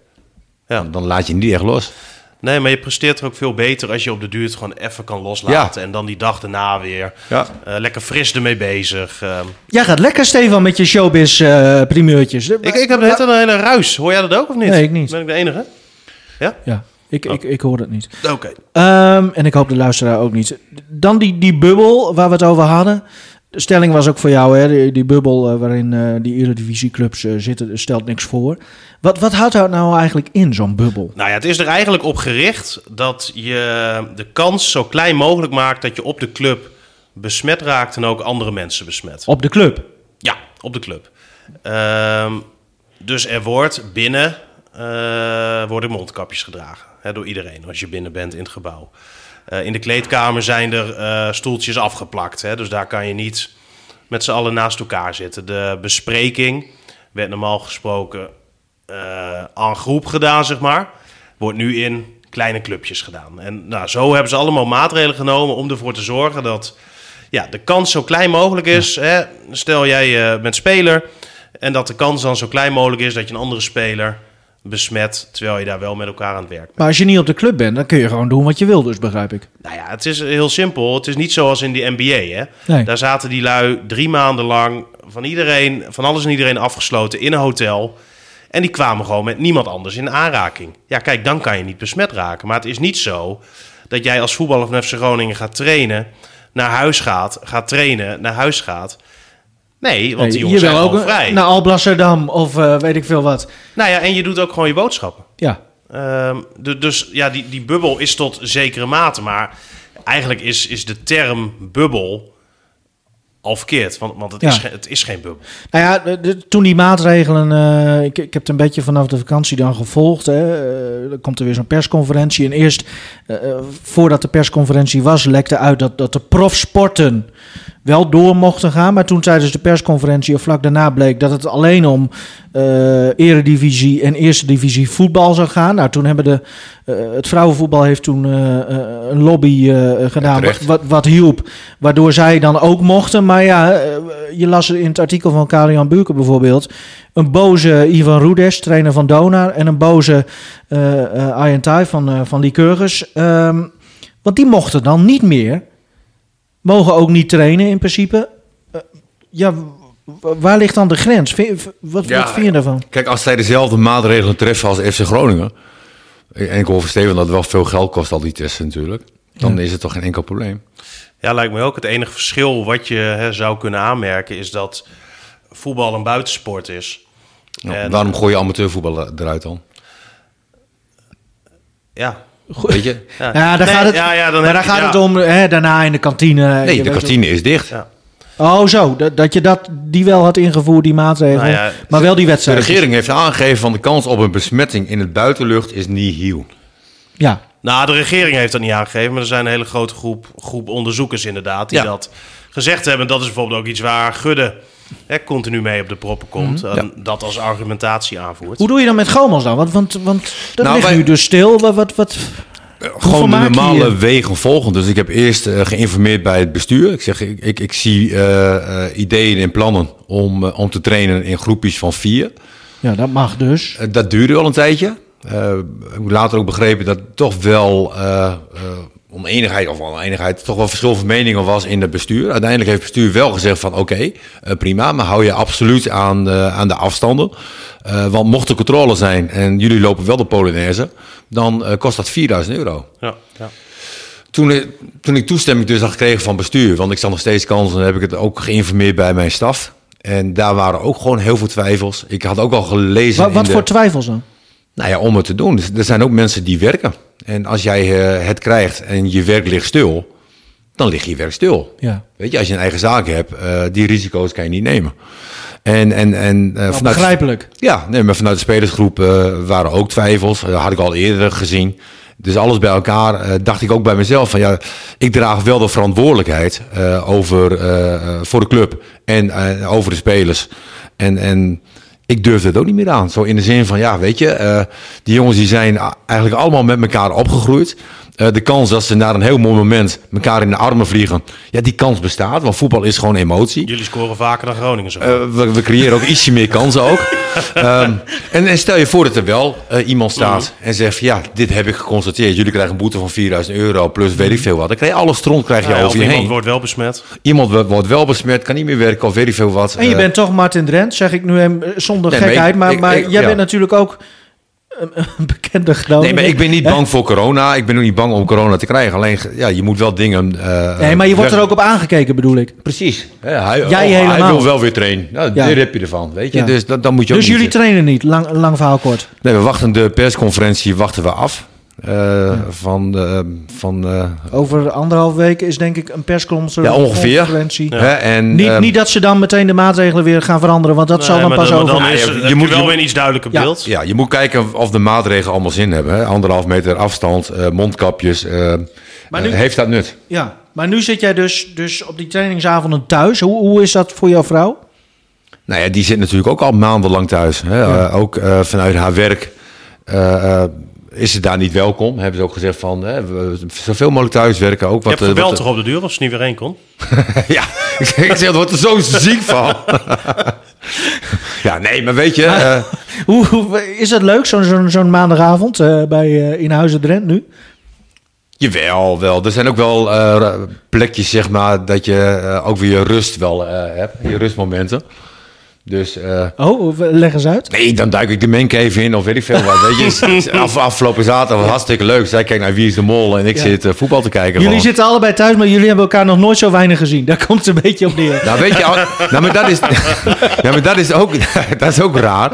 Ja. Dan, dan laat je niet echt los. Nee, maar je presteert er ook veel beter als je op de duur het gewoon even kan loslaten. En dan die dag daarna weer Ja. eh, lekker fris ermee bezig. Ehm, Jij gaat lekker, Stefan, met je showbiz eh primeurtjes. ik, ik heb net een hele ruis. Hoor jij dat ook of niet? Nee, ik niet. Ben ik de enige? Ja, ik, ik, ik hoor het niet. Oké. Ehm, en ik hoop de luisteraar ook niet. Dan die, die bubbel waar we het over hadden. De stelling was ook voor jou, hè? Die, die bubbel eh, waarin eh, die Eredivisieclubs eh zitten, stelt niks voor. Wat, wat houdt dat nou eigenlijk in, zo'n bubbel? Nou ja, het is er eigenlijk op gericht dat je de kans zo klein mogelijk maakt dat je op de club besmet raakt en ook andere mensen besmet. Op de club. Ja, op de club. Ehm, dus er wordt binnen worden mondkapjes gedragen hè, door iedereen als je binnen bent in het gebouw. Eh, in de kleedkamer zijn er eh, stoeltjes afgeplakt, hè, dus daar kan je niet met z'n allen naast elkaar zitten. De bespreking werd normaal gesproken eh aan groep gedaan, zeg maar. Wordt nu in kleine clubjes gedaan. En nou, zo hebben ze allemaal maatregelen genomen om ervoor te zorgen dat ja, de kans zo klein mogelijk is. Hè? Stel jij eh, bent speler en dat de kans dan zo klein mogelijk is dat je een andere speler besmet, terwijl je daar wel met elkaar aan het werk bent. Maar als je niet op de club bent, dan kun je gewoon doen wat je wil, dus begrijp ik. Nou ja, het is heel simpel. Het is niet zoals in die NBA. Hè? Nee. Daar zaten die lui drie maanden lang van iedereen, van alles en iedereen afgesloten in een hotel. En die kwamen gewoon met niemand anders in aanraking. Ja, kijk, dan kan je niet besmet raken. Maar het is niet zo dat jij als voetballer van FC Groningen gaat trainen, naar huis gaat, gaat trainen, naar huis gaat. Nee, want die jongens je zijn ook vrij. naar Alblasserdam of eh, weet ik veel wat. Nou ja, en je doet ook gewoon je boodschappen. Ja, Ehm, du- dus ja, die, die bubbel is tot zekere mate. Maar eigenlijk is, is de term bubbel al verkeerd. Want, want het, Ja. is, het is geen bubbel. Nou ja, de- de- toen die maatregelen, eh, ik, ik heb het een beetje vanaf de vakantie dan gevolgd. Hè, eh, dan komt er weer zo'n persconferentie. En eerst, voordat de persconferentie was, lekte uit dat, dat de profsporten wel door mochten gaan. Maar toen tijdens de persconferentie of vlak daarna bleek dat het alleen om eh, eredivisie en eerste divisie voetbal zou gaan. Nou, toen hebben de, eh, het vrouwenvoetbal heeft toen eh, een lobby gedaan wat, wat hielp. Waardoor zij dan ook mochten. Maar ja, je las in het artikel van Karel-Jan Buurken bijvoorbeeld... een boze Ivan Rudes, trainer van Donar... en een boze Arjen Thai van, van Lycurgus. Ehm, want die mochten dan niet meer. Mogen ook niet trainen in principe. Eh, ja, waar ligt dan de grens? Wat, Ja, wat vind je daarvan? Kijk, als zij dezelfde maatregelen treffen als FC Groningen. En ik hoor van Steven dat het wel veel geld kost, al die testen natuurlijk. Dan is het toch geen enkel probleem. Ja, lijkt me ook. Het enige verschil wat je hè, zou kunnen aanmerken... is dat voetbal een buitensport is. Ja, En- Waarom gooi je amateurvoetbal eruit dan? Ja. Weet je? Ja, Ja, daar Nee, gaat het, ja, ja, dan maar daar gaat ja. het om hè, daarna in de kantine. Nee, de kantine is dicht. Ja. Oh, zo. Dat, dat je dat, die wel had ingevoerd, die maatregel. Nou ja, maar wel die De wedstrijd. regering heeft aangegeven van de kans op een besmetting in het buitenlucht is nihil. Ja. Nou, de regering heeft dat niet aangegeven, maar er zijn een hele grote groep, groep onderzoekers inderdaad die Ja. dat gezegd hebben. Dat is bijvoorbeeld ook iets waar Gudde hè, continu mee op de proppen komt en dat als argumentatie aanvoert. Mhm. Hoe doe je dan met Gomels dan? Want, want, want dat Nou, ligt wij- nu dus stil. Wat, wat, wat, Gewoon de normale wegen volgen. Dus ik heb eerst eh, geïnformeerd bij het bestuur. Ik zeg, ik, ik, ik zie eh, eh, ideeën en plannen om, eh, om te trainen in groepjes van vier. Ja, dat mag dus. Eh, dat duurde wel een tijdje. Eh, ik heb later ook begrepen dat toch wel oneenigheid, of oneenigheid, toch wel verschil van meningen was in het bestuur. Uiteindelijk heeft het bestuur wel gezegd van oké, eh, prima, maar hou je absoluut aan, eh, aan de afstanden. Eh, want mocht er controle zijn en jullie lopen wel de Polonaise, dan eh, kost dat 4000 euro. Ja, ja. Toen, ik- toen ik toestemming dus had gekregen van bestuur, want ik zag nog steeds kansen, heb ik het ook geïnformeerd bij mijn staf. En daar waren ook gewoon heel veel twijfels. Ik had ook al gelezen. Wat, in wat de- voor twijfels dan? nou ja, om het te doen. Dus er zijn ook mensen die werken. En als jij eh, het krijgt en je werk ligt stil, dan ligt je werk stil. Ja. Weet je, als je een eigen zaak hebt, eh, die risico's kan je niet nemen. En, en, en eh, Nou, vanuit, begrijpelijk. ja, nee, maar vanuit de spelersgroep waren ook twijfels. Dat had ik al eerder gezien. Dus alles bij elkaar dacht ik ook bij mezelf van ja, ik draag wel de verantwoordelijkheid over, voor de club en over de spelers. En, en ik durfde het ook niet meer aan. Zo in de zin van ja, weet je, eh, die jongens die zijn eigenlijk allemaal met elkaar opgegroeid. Eh, de kans dat ze naar een heel mooi moment elkaar in de armen vliegen. Ja, die kans bestaat, want voetbal is gewoon emotie. Jullie scoren vaker dan Groningen zo. Eh, we, we creëren ook ietsje meer kansen ook. Ehm, en, en stel je voor dat er wel eh, iemand staat en zegt... ja, dit heb ik geconstateerd. Jullie krijgen een boete van 4000 euro plus weet ik veel wat. Dan krijg je alle stront krijg je Ja, over je iemand heen. wordt wel besmet. Iemand wo- wordt wel besmet, kan niet meer werken of weet ik veel wat. En je bent toch Martin Drent, zeg ik nu hem zonder Nee, maar gekheid. ik- maar ik- maar ik- jij ja. bent natuurlijk ook een, een bekende Groninger. Nee, maar ik ben niet Hè? bang voor corona. Ik ben ook niet bang om corona te krijgen. Alleen, ja, je moet wel dingen... eh, Nee, maar je wordt er ook op aangekeken, bedoel ik. Precies. Ja, hij, Jij oh, helemaal. hij wil wel weer trainen. Nou, Ja. Heb je ervan, weet je. Ja. Dus dat, dan moet je ook Dus niet jullie zeggen. trainen niet, lang, lang verhaal kort. Nee, we wachten de persconferentie wachten we af. Eh, Van, de, van eh, Over anderhalf weken is denk ik een persconferentie. Ja, ongeveer. hè, en, Niet, ehm, niet dat ze dan meteen de maatregelen weer gaan veranderen, want dat zal dan maar pas dan, over. maar dan is, je- moet- wel je- weer een iets duidelijker Ja. beeld. ja, je moet kijken of de maatregelen allemaal zin hebben. Hè? Anderhalf meter afstand, eh, mondkapjes. eh, Maar nu- heeft dat nut? Ja, maar nu zit jij dus, dus op die trainingsavonden thuis. Hoe, hoe is dat voor jouw vrouw? Nou ja, die zit natuurlijk ook al maandenlang thuis. Hè? Ja. Ook eh, vanuit haar werk eh, eh, is ze daar niet welkom. Hebben ze ook gezegd van hè, we, zoveel mogelijk thuiswerken. Ook Je wat, hebt eh, gebeld toch op de deur of ze niet weer heen kon? ja, ik zeg, wordt er zo ziek van. ja, nee, maar weet je... eh, Hoe, hoe- is dat leuk, zo'n zo'n zo'n maandagavond eh, bij eh, in Huizen Drent nu? Jawel, wel. Er zijn ook wel eh, plekjes, zeg maar, dat je eh, ook weer je rust wel eh, hebt. Je rustmomenten. Dus, eh, Oh, leg eens uit. nee, dan duik ik de menk even in of weet ik veel wat. Weet je, Af, afgelopen zaterdag was hartstikke leuk. Zij kijkt naar Wie is de Mol en ik Ja. zit eh, voetbal te kijken. Jullie gewoon. zitten allebei thuis, maar jullie hebben elkaar nog nooit zo weinig gezien. Daar komt het een beetje op neer. Nou, weet je, al- nou, maar dat is, ja, maar dat is, ook, dat is ook raar.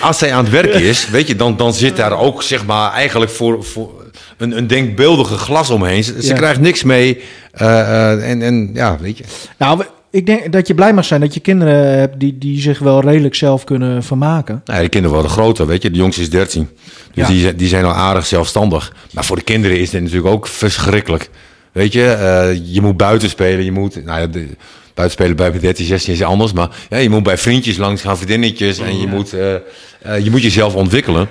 Als zij aan het werk is, weet je, dan, dan zit daar ook, zeg maar, eigenlijk voor, voor een, een denkbeeldige glas omheen. Ze, ze krijgt niks mee. eh, en, en ja, weet je. Nou, ik denk dat je blij mag zijn dat je kinderen hebt die, die zich wel redelijk zelf kunnen vermaken. Nou, de kinderen worden groter, weet je. De jongste is 13. Dus Ja. die, die zijn al aardig zelfstandig. Maar voor de kinderen is dit natuurlijk ook verschrikkelijk. Weet je, eh, je moet buiten spelen. Je moet, nou ja, de, buiten spelen bij 13, 16 is anders. Maar ja, je moet bij vriendjes langs gaan, vriendinnetjes. En je, moet, eh, eh, je moet jezelf ontwikkelen.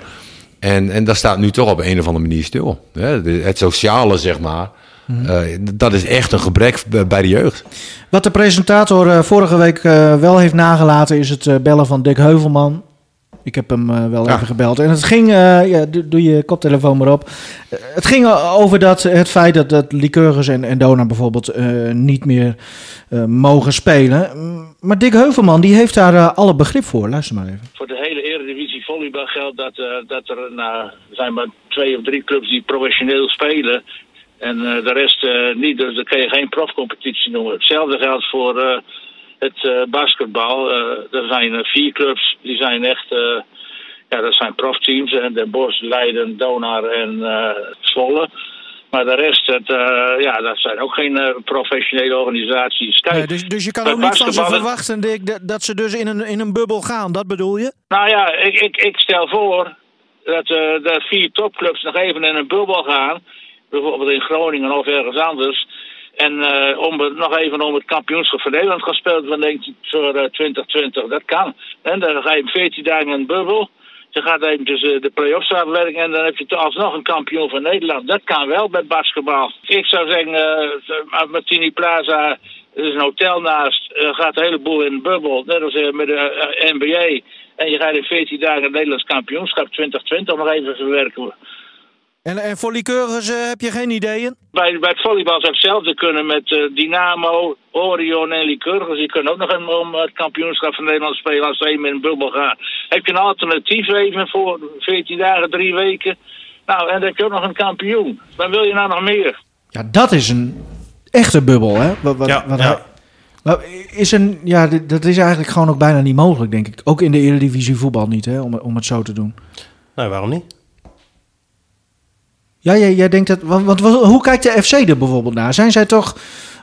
En, en dat staat nu toch op een of andere manier stil. Hè? De- het sociale, zeg maar. Eh, dat is echt een gebrek bij de jeugd. Wat de presentator eh, vorige week eh, wel heeft nagelaten is het eh, bellen van Dick Heuvelman. Ik heb hem eh, wel Ja. even gebeld. En het ging, eh, ja, doe, doe je koptelefoon maar op. Het ging over dat, het feit dat, dat Lycurgus en, en Dona bijvoorbeeld eh, niet meer eh, mogen spelen. Maar Dick Heuvelman die heeft daar eh, alle begrip voor. Luister maar even. voor de hele Eredivisie volleybal geldt dat, eh, dat er nou, er zijn maar twee of drie clubs die professioneel spelen. En eh, de rest eh, niet, dus dan kan je geen profcompetitie noemen. Hetzelfde geldt voor eh, het basketbal. Er zijn vier clubs, die zijn echt, ja, dat zijn profteams. En Den Bosch, Leiden, Donar en Zwolle. Maar de rest, het, ja, dat zijn ook geen professionele organisaties. Kijk, dus, dus je kan ook niet van ze verwachten, Dick, dat, dat ze dus in een, in een bubbel gaan. Dat bedoel je? Nou ja, ik, ik, ik stel voor dat de vier topclubs nog even in een bubbel gaan. Bijvoorbeeld in Groningen of ergens anders. En eh, om nog even om het kampioenschap van Nederland gespeeld van denk ik, voor eh, 2020. Dat kan. En dan ga je 14 dagen in een bubbel. Je gaat even tussen de play-offs uitwerken en dan heb je toch alsnog een kampioen van Nederland. Dat kan wel bij basketbal. Ik zou zeggen, eh Martini Plaza, er is een hotel naast, gaat een heleboel in een bubbel. Net als eh, met de eh, NBA. En je gaat in 14 dagen Nederlands kampioenschap 2020 nog even verwerken. En, en voor Lycurgus eh, heb je geen ideeën? Bij, bij het volleybal zou hetzelfde kunnen met eh, Dynamo, Orion en Lycurgus. Die kunnen ook nog een, om het kampioenschap van Nederland spelen als ze even in een bubbel gaan. Heb je een alternatief even voor 14 dagen, drie weken? Nou, en dan heb je ook nog een kampioen. Dan wil je nou nog meer. Ja, dat is een echte bubbel, hè? Wat, wat, Ja, wat ja. hij- maar is een, ja, dat is eigenlijk gewoon ook bijna niet mogelijk, denk ik. Ook in de Eredivisie voetbal niet, hè? Om, om het zo te doen. Nee, waarom niet? Ja, jij, jij denkt dat... Want, hoe kijkt de FC er bijvoorbeeld naar? Zijn zij toch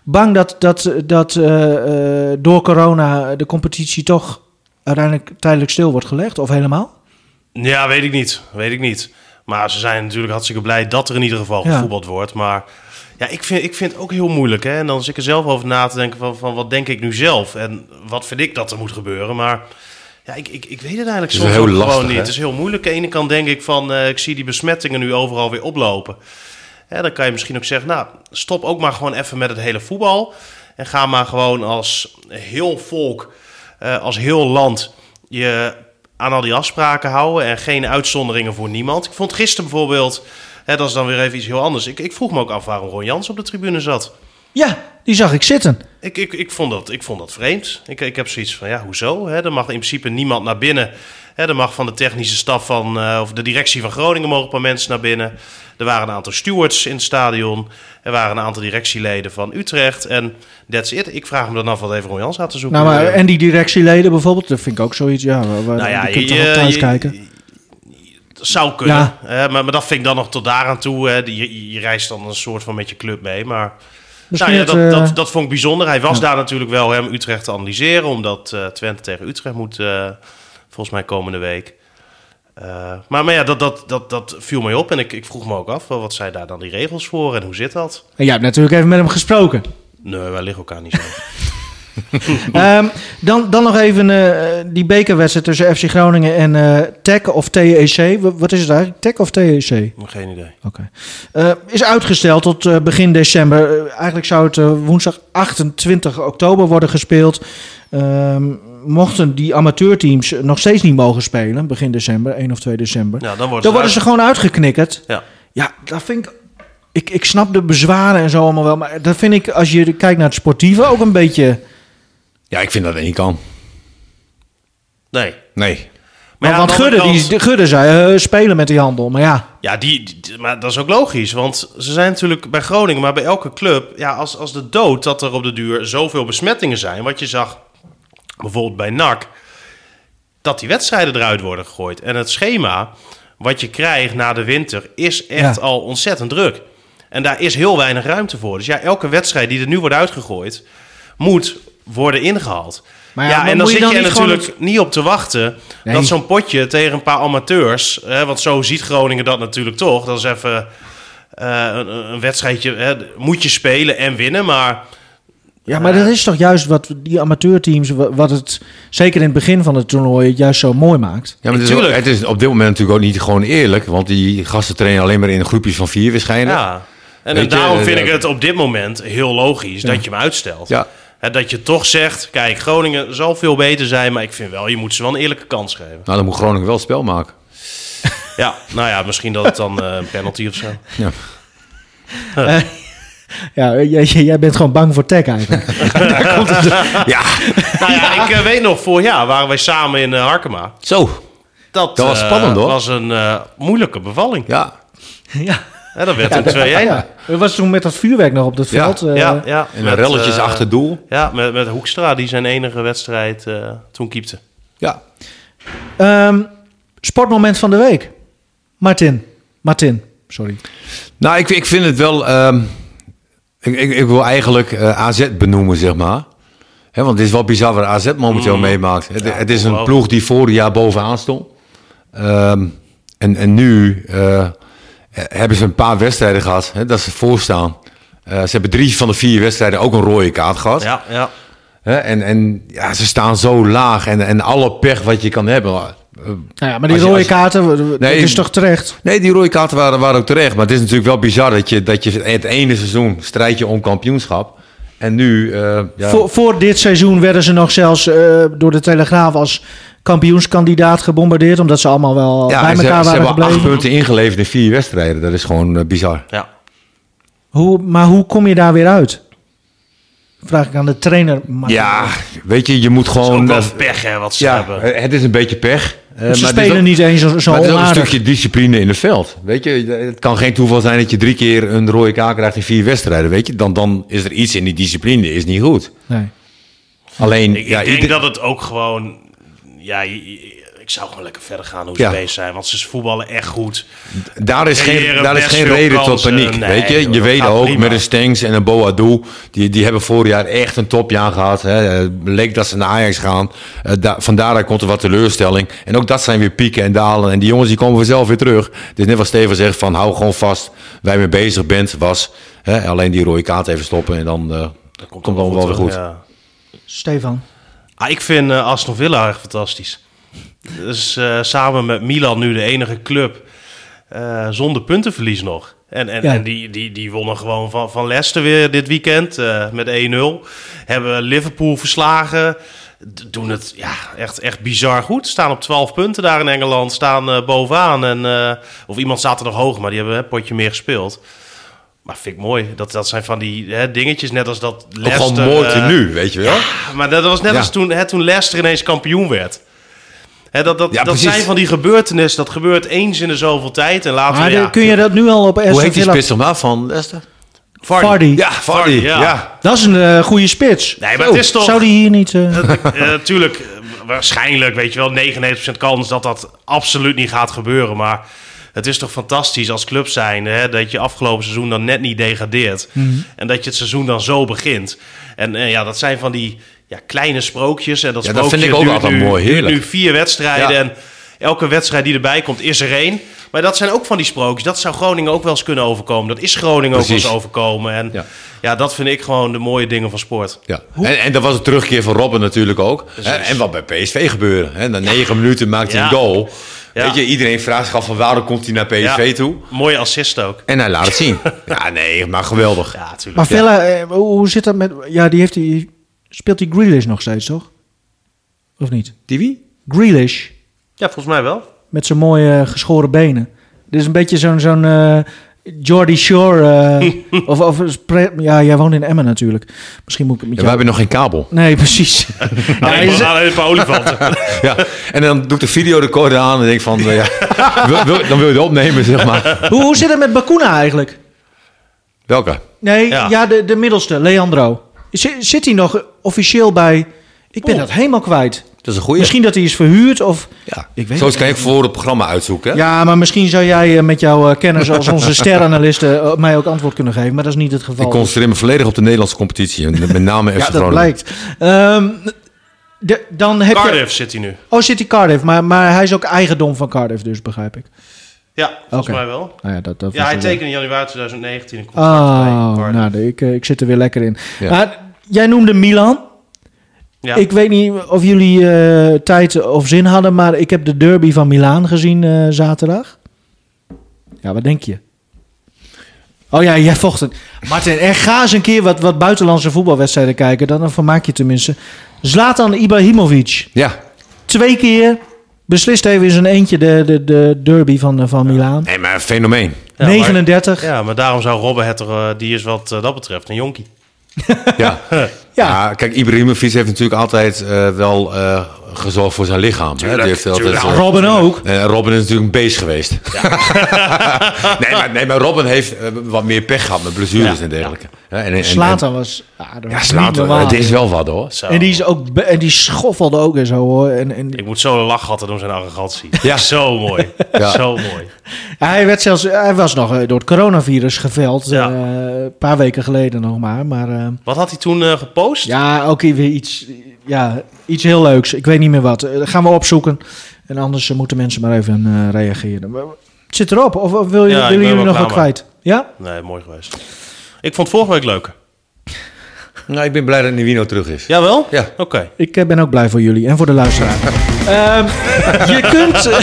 bang dat, dat, dat eh, eh, door corona de competitie toch uiteindelijk tijdelijk stil wordt gelegd? Of helemaal? Ja, weet ik niet. Weet ik niet. Maar ze zijn natuurlijk hartstikke blij dat er in ieder geval Ja. gevoetbald wordt. Maar ja, ik vind, ik vind het ook heel moeilijk. Hè? En dan zit ik er zelf over na te denken van, van wat denk ik nu zelf? En wat vind ik dat er moet gebeuren? Maar ja, ik, ik, ik weet het eigenlijk soms heel lastig, gewoon niet. hè? Het is heel moeilijk. Aan de ene kant denk ik van, eh, ik zie die besmettingen nu overal weer oplopen. Dan kan je misschien ook zeggen, nou, stop ook maar gewoon even met het hele voetbal. En ga maar gewoon als heel volk, eh, als heel land, je aan al die afspraken houden. En geen uitzonderingen voor niemand. Ik vond gisteren bijvoorbeeld, hè, dat is dan weer even iets heel anders. Ik, ik vroeg me ook af waarom Ron Jans op de tribune zat. Ja, die zag ik zitten. Ik, ik, ik, vond, dat, ik vond dat vreemd. Ik, ik heb zoiets van, ja, hoezo? Hè? Er mag in principe niemand naar binnen. Hè? Er mag van de technische staf van, eh, of de directie van Groningen mogen een paar mensen naar binnen. Er waren een aantal stewards in het stadion. Er waren een aantal directieleden van Utrecht. En that's it. Ik vraag me dan af wat even Ron Jans aan te zoeken. Nou, maar, en die directieleden bijvoorbeeld, dat vind ik ook zoiets. Ja, waar, waar- Nou ja, die kunt je- toch ook thuis je- kijken. Dat zou kunnen. Ja. hè, maar, maar dat vind ik dan nog tot daaraan toe. Hè? Je, je reist dan een soort van met je club mee. Maar Misschien nou ja, het, dat, eh, dat, dat vond ik bijzonder. Hij was ja. daar natuurlijk wel hem Utrecht te analyseren. Omdat eh, Twente tegen Utrecht moet, eh, volgens mij komende week. Eh, maar, maar ja, dat, dat, dat, dat viel mij op. En ik, ik vroeg me ook af, wel, wat zijn daar dan die regels voor? En hoe zit dat? En jij hebt natuurlijk even met hem gesproken. Nee, wij liggen elkaar niet zo. Ehm, dan, dan nog even eh, die bekerwedstrijd tussen FC Groningen en TEC of TEC. Wat is het eigenlijk? TEC of TEC? Geen idee. Oké. Eh, is uitgesteld tot begin december. Eigenlijk zou het woensdag 28 oktober worden gespeeld. Ehm, mochten die amateurteams nog steeds niet mogen spelen, begin december, 1 of 2 december, Ja, dan worden ze gewoon uitgeknikkerd. Ja. Ja, dat vind ik, ik. Ik snap de bezwaren en zo allemaal wel, maar dat vind ik, als je kijkt naar het sportieve, ook een beetje. Ja, ik vind dat dat niet kan. Nee. Nee. Maar ja, want Gudde, die, Gudde zei eh, spelen met die handel. Maar ja, Ja, die, die- maar dat is ook logisch. Want ze zijn natuurlijk bij Groningen, maar bij elke club... Ja, als, als de dood dat er op de duur zoveel besmettingen zijn... wat je zag bijvoorbeeld bij NAC... dat die wedstrijden eruit worden gegooid. En het schema wat je krijgt na de winter... is echt Ja. al ontzettend druk. En daar is heel weinig ruimte voor. Dus ja, elke wedstrijd die er nu wordt uitgegooid... moet worden ingehaald. Maar ja, ja, maar en dan je zit dan je er niet natuurlijk niet op te wachten... Nee. dat zo'n potje tegen een paar amateurs... Hè, want zo ziet Groningen dat natuurlijk toch. Dat is even eh, een, een wedstrijdje... Hè, moet je spelen en winnen, maar... ja, maar dat is toch juist wat die amateurteams, wa- wat het zeker in het begin van het toernooi het juist zo mooi maakt. Ja, maar het is, ook- Tuurlijk. het is op dit moment natuurlijk ook niet gewoon eerlijk. Want die gasten trainen alleen maar in groepjes van vier waarschijnlijk. Ja. En, daarom eh, vind ik ja. het op dit moment heel logisch dat je hem uitstelt. Ja. Hè, dat je toch zegt, kijk, Groningen zal veel beter zijn... maar ik vind wel, je moet ze wel een eerlijke kans geven. Nou, dan moet Groningen wel het spel maken. Ja, nou ja, misschien dat het dan eh, een penalty of zo. Ja. Ja, jij, jij bent gewoon bang voor tech eigenlijk. ja, nou ja, ik eh, weet nog, vorig jaar waren wij samen in eh, Harkema. zo. Dat, Dat was eh, spannend, hoor. was een eh, moeilijke bevalling. Ja. ja. Hè, dat werd een 2-1. Ja, Ja. Dat was toen met dat vuurwerk nog op het Ja, veld. eh, ja, ja. En Met, relletjes eh, achter het doel. Ja, met, met Hoekstra, die zijn enige wedstrijd eh, toen keepte. Ja. Ehm, sportmoment van de week. Martin. Martin, sorry. Nou, ik, ik vind het wel... ehm, ik, ik, ik wil eigenlijk AZ benoemen, zeg maar. Hè, want het is wel bizar wat AZ momenteel meemaakt. Het, Ja, het is een ploeg die vorig jaar bovenaan stond. Ehm, en, en nu eh, hebben ze een paar wedstrijden gehad hè, dat ze voorstaan. Eh, ze hebben drie van de vier wedstrijden ook een rode kaart gehad. Ja, ja. Hè, en en ja, ze staan zo laag. En, en alle pech wat je kan hebben. eh, Nou ja, maar die Als je- rode als kaarten, w- dat Nee, is toch terecht? Nee, die rode kaarten waren, waren ook terecht. Maar het is natuurlijk wel bizar dat je, dat je het ene seizoen strijd je om kampioenschap. En nu... eh, ja, Voor, voor dit seizoen werden ze nog zelfs eh, door de Telegraaf als kampioenskandidaat gebombardeerd. Omdat ze allemaal wel ja, bij en ze, elkaar ze waren hebben acht punten ingeleverd in vier wedstrijden. Dat is gewoon eh, bizar. ja. Hoe, maar hoe kom je daar weer uit? Vraag ik aan de trainer. Martin. Ja, weet je, je moet Het is ook gewoon... wel pech, hè, wat ze ja, hebben. het is een beetje pech. Eh, ze maar het is spelen ook- niet eens zo, zo Maar het is ook een stukje discipline in het veld. Weet je, het kan geen toeval zijn dat je drie keer een rode kaart krijgt in vier wedstrijden. Weet je, dan, dan is er iets in die discipline, is niet goed. Nee. Alleen, Ik, ja, ik denk ieder- dat het ook gewoon... Ja, ik zou gewoon lekker verder gaan hoe ze Ja. bezig zijn. Want ze voetballen echt goed. Daar is geen, daar is geen reden tot paniek. Nee, weet je, joh, je weet ook prima. met een Stengs en een Boadu, die, die hebben vorig jaar echt een topjaar gehad. Hè. Eh, Leek dat ze naar Ajax gaan. Eh, da, vandaar komt er wat teleurstelling. En ook dat zijn weer pieken en dalen. En die jongens die komen vanzelf weer terug. Dus net wat Steven zegt, van hou gewoon vast waar je mee bezig bent, was hè, alleen die rode kaart even stoppen en dan eh, komt het allemaal wel weer goed. Ja. Stefan. Ah, ik vind eh Aston Villa echt fantastisch. Dus eh, samen met Milan nu de enige club eh, zonder puntenverlies nog. En, en, Ja. en die, die, die wonnen gewoon van, van Leicester weer dit weekend eh, met 1-0. Hebben Liverpool verslagen. D- Doen het ja, echt, echt bizar goed. Staan op 12 punten daar in Engeland. Staan eh, bovenaan. En, eh, of iemand staat er nog hoger, maar die hebben een potje meer gespeeld. Maar vind ik mooi. Dat, dat zijn van die hè, dingetjes, net als dat Ook Leicester... gewoon mooi tenue, weet je wel? maar dat was net Ja. als toen, hè, toen Leicester ineens kampioen werd. Hè, dat dat, Ja, dat zijn van die gebeurtenissen. Dat gebeurt eens in de zoveel tijd. En laten Maar we... de- Ja, kun je dat nu al op Hoe Aston heet die Villa... spits maar van Leicester? Vardy. Vardy. Ja, Vardy. Vardy, ja. ja. Dat is een eh, goede spits. Nee, maar Zo, het is toch... Zou die hier niet... eh, Natuurlijk, eh, waarschijnlijk, weet je wel, 99% kans dat dat absoluut niet gaat gebeuren. Maar het is toch fantastisch als club zijn hè, dat je afgelopen seizoen dan net niet degradeert. Mhm. En dat je het seizoen dan zo begint. En eh, ja, dat zijn van die ja, kleine sprookjes. En dat Ja, dat sprookje vind ik ook duurt altijd nu, mooi, duurt heerlijk. nu vier wedstrijden. Ja. En elke wedstrijd die erbij komt, is er één. Maar dat zijn ook van die sprookjes. Dat zou Groningen ook wel eens kunnen overkomen. Dat is Groningen ook wel eens overkomen. En Ja. ja. dat vind ik gewoon de mooie dingen van sport. Ja. En, en dat was een terugkeer van Robben natuurlijk ook. Hè, en wat bij PSV gebeurde. Hè. Na negen minuten maakt hij Ja. een goal. Ja. Weet je, iedereen vraagt zich af van waarom komt hij naar PSV Ja. toe. Mooie assist ook. En hij laat het zien. ja, nee, maar geweldig. Ja, natuurlijk. maar Villa, eh, hoe zit dat met... Ja, die heeft die... Speelt die Grealish nog steeds, toch? Of niet? Die wie? Grealish. Ja, volgens mij wel. Met zijn mooie eh, geschoren benen. Dit is een beetje zo'n zo'n eh Jordy Shore. eh, of, of ja, jij woont in Emmen natuurlijk. Misschien moet ik het met Ja, we hebben nog geen kabel. Nee, precies. ja, Alleen, alleen een paar olifanten. ja. En dan doe ik de videorecorder aan en denk van, ja, wil, wil- dan wil je het opnemen, zeg maar. hoe, hoe zit het met Bakuna eigenlijk? Welke? Nee, ja, Ja. de, de middelste, Leandro. Zit, zit hij nog officieel bij... Ik ben dat helemaal kwijt. Dat is een goeie. Misschien dat hij is verhuurd of... Ja. Ik weet Zo het kan ik voor het programma uitzoeken. hè? Ja, maar misschien zou jij eh, met jouw eh, kennis als onze steranalisten eh, mij ook antwoord kunnen geven. Maar dat is niet het geval. Ik concentreer me volledig op de Nederlandse competitie. En met name FC ja, dat blijkt. Ehm, de- dan heb je... Cardiff zit hij nu. Oh, zit hij Cardiff. Maar, maar hij is ook eigendom van Cardiff, dus begrijp ik. Ja, volgens mij wel. Nou ja, dat, dat Ja, hij tekende in januari 2019 een contract Oh, nou, de- ik, eh, ik zit er weer lekker in. Ja. Maar jij noemde Milan. ja. Ik weet niet of jullie eh, tijd of zin hadden, maar ik heb de derby van Milaan gezien eh, zaterdag. Ja, wat denk je? Oh ja, jij vocht het. Martin, er ga eens een keer wat, wat buitenlandse voetbalwedstrijden kijken. Dan vermaak je tenminste. Zlatan Ibrahimovic. Ja. Twee keer. Beslist even in zijn eentje de, de, de derby van, eh, van Milaan. Nee, maar een fenomeen. Ja, maar- 39. ja, maar daarom zou Robben het er, eh, die is wat eh, dat betreft een jonkie. Ja. Ja. ja. kijk, Ibrahimovic heeft natuurlijk altijd eh, wel eh, gezorgd voor zijn lichaam. hè. Die heeft altijd, Ja, Robin ook. Robin is natuurlijk een beest geweest. nee, maar, nee, maar Robin heeft wat meer pech gehad met blessures Ja. en dergelijke. Ja, en, en, Slatan was... Ja, Slatan, het is wel wat hoor. Zo. En die, is ook, en die schoffelde ook en zo hoor. En, en Ik moet zo lachen hadden om zijn arrogantie. Ja. Zo mooi. Ja. Zo mooi. hij, werd zelfs, hij was nog eh, door het coronavirus geveld. Ja. eh, een paar weken geleden nog maar. Maar eh, Wat had hij toen gepost? ja, ook weer iets, ja, iets heel leuks. Ik weet niet meer wat. Dat gaan we opzoeken. En anders moeten mensen maar even eh, reageren. Maar Het zit erop. Of, of wil je, willen jullie nog wat kwijt? Ja? Nee, mooi geweest. Ik vond vorige week leuk. Nou, ik ben blij dat Nivino terug is. Jawel? Ja. Oké. Ik eh, ben ook blij voor jullie en voor de luisteraar. Ehm, je kunt, eh,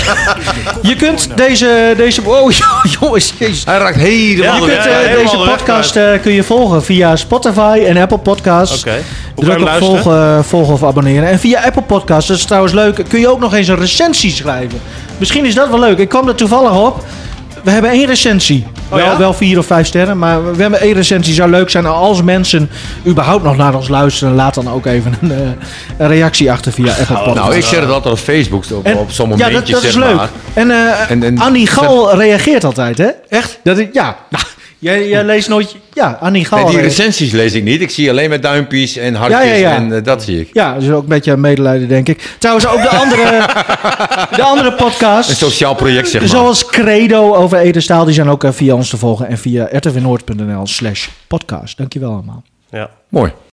je kunt deze, deze... Oh, jongens, jezus. Hij raakt helemaal Je kunt ja, eh, helemaal deze podcast eh, kun je volgen via Spotify en Apple Podcasts. Oké. Hoe kan Druk op volgen, volgen of abonneren. En via Apple Podcasts, dat is trouwens leuk, kun je ook nog eens een recensie schrijven. Misschien is dat wel leuk. Ik kwam er toevallig op. We hebben één recensie. Oh wel, ja? wel vier of vijf sterren, maar we hebben één recensie. Zou leuk zijn als mensen überhaupt nog naar ons luisteren. Laat dan ook even een, eh, een reactie achter via Apple Podcasts. Nou, ik zeg het altijd op Facebook, op, En- op zo'n ja, dat, dat is zeg leuk. maar. En, En- en- Annie Gal reageert altijd, hè? Echt? Dat ja. Jij, jij leest nooit... Ja, Annie Gal Nee, die recensies lees ik niet. Ik zie alleen maar duimpjes en hartjes Ja, ja, ja. en eh, dat zie ik. Ja, dus ook een beetje medelijden, denk ik. Trouwens, ook de andere, de andere podcasts. Een sociaal project, zeg maar. Zoals Credo over Edenstaal, die zijn ook eh, via ons te volgen. En via rtvnoord.nl slash podcast. Dankjewel allemaal. Ja. Mooi.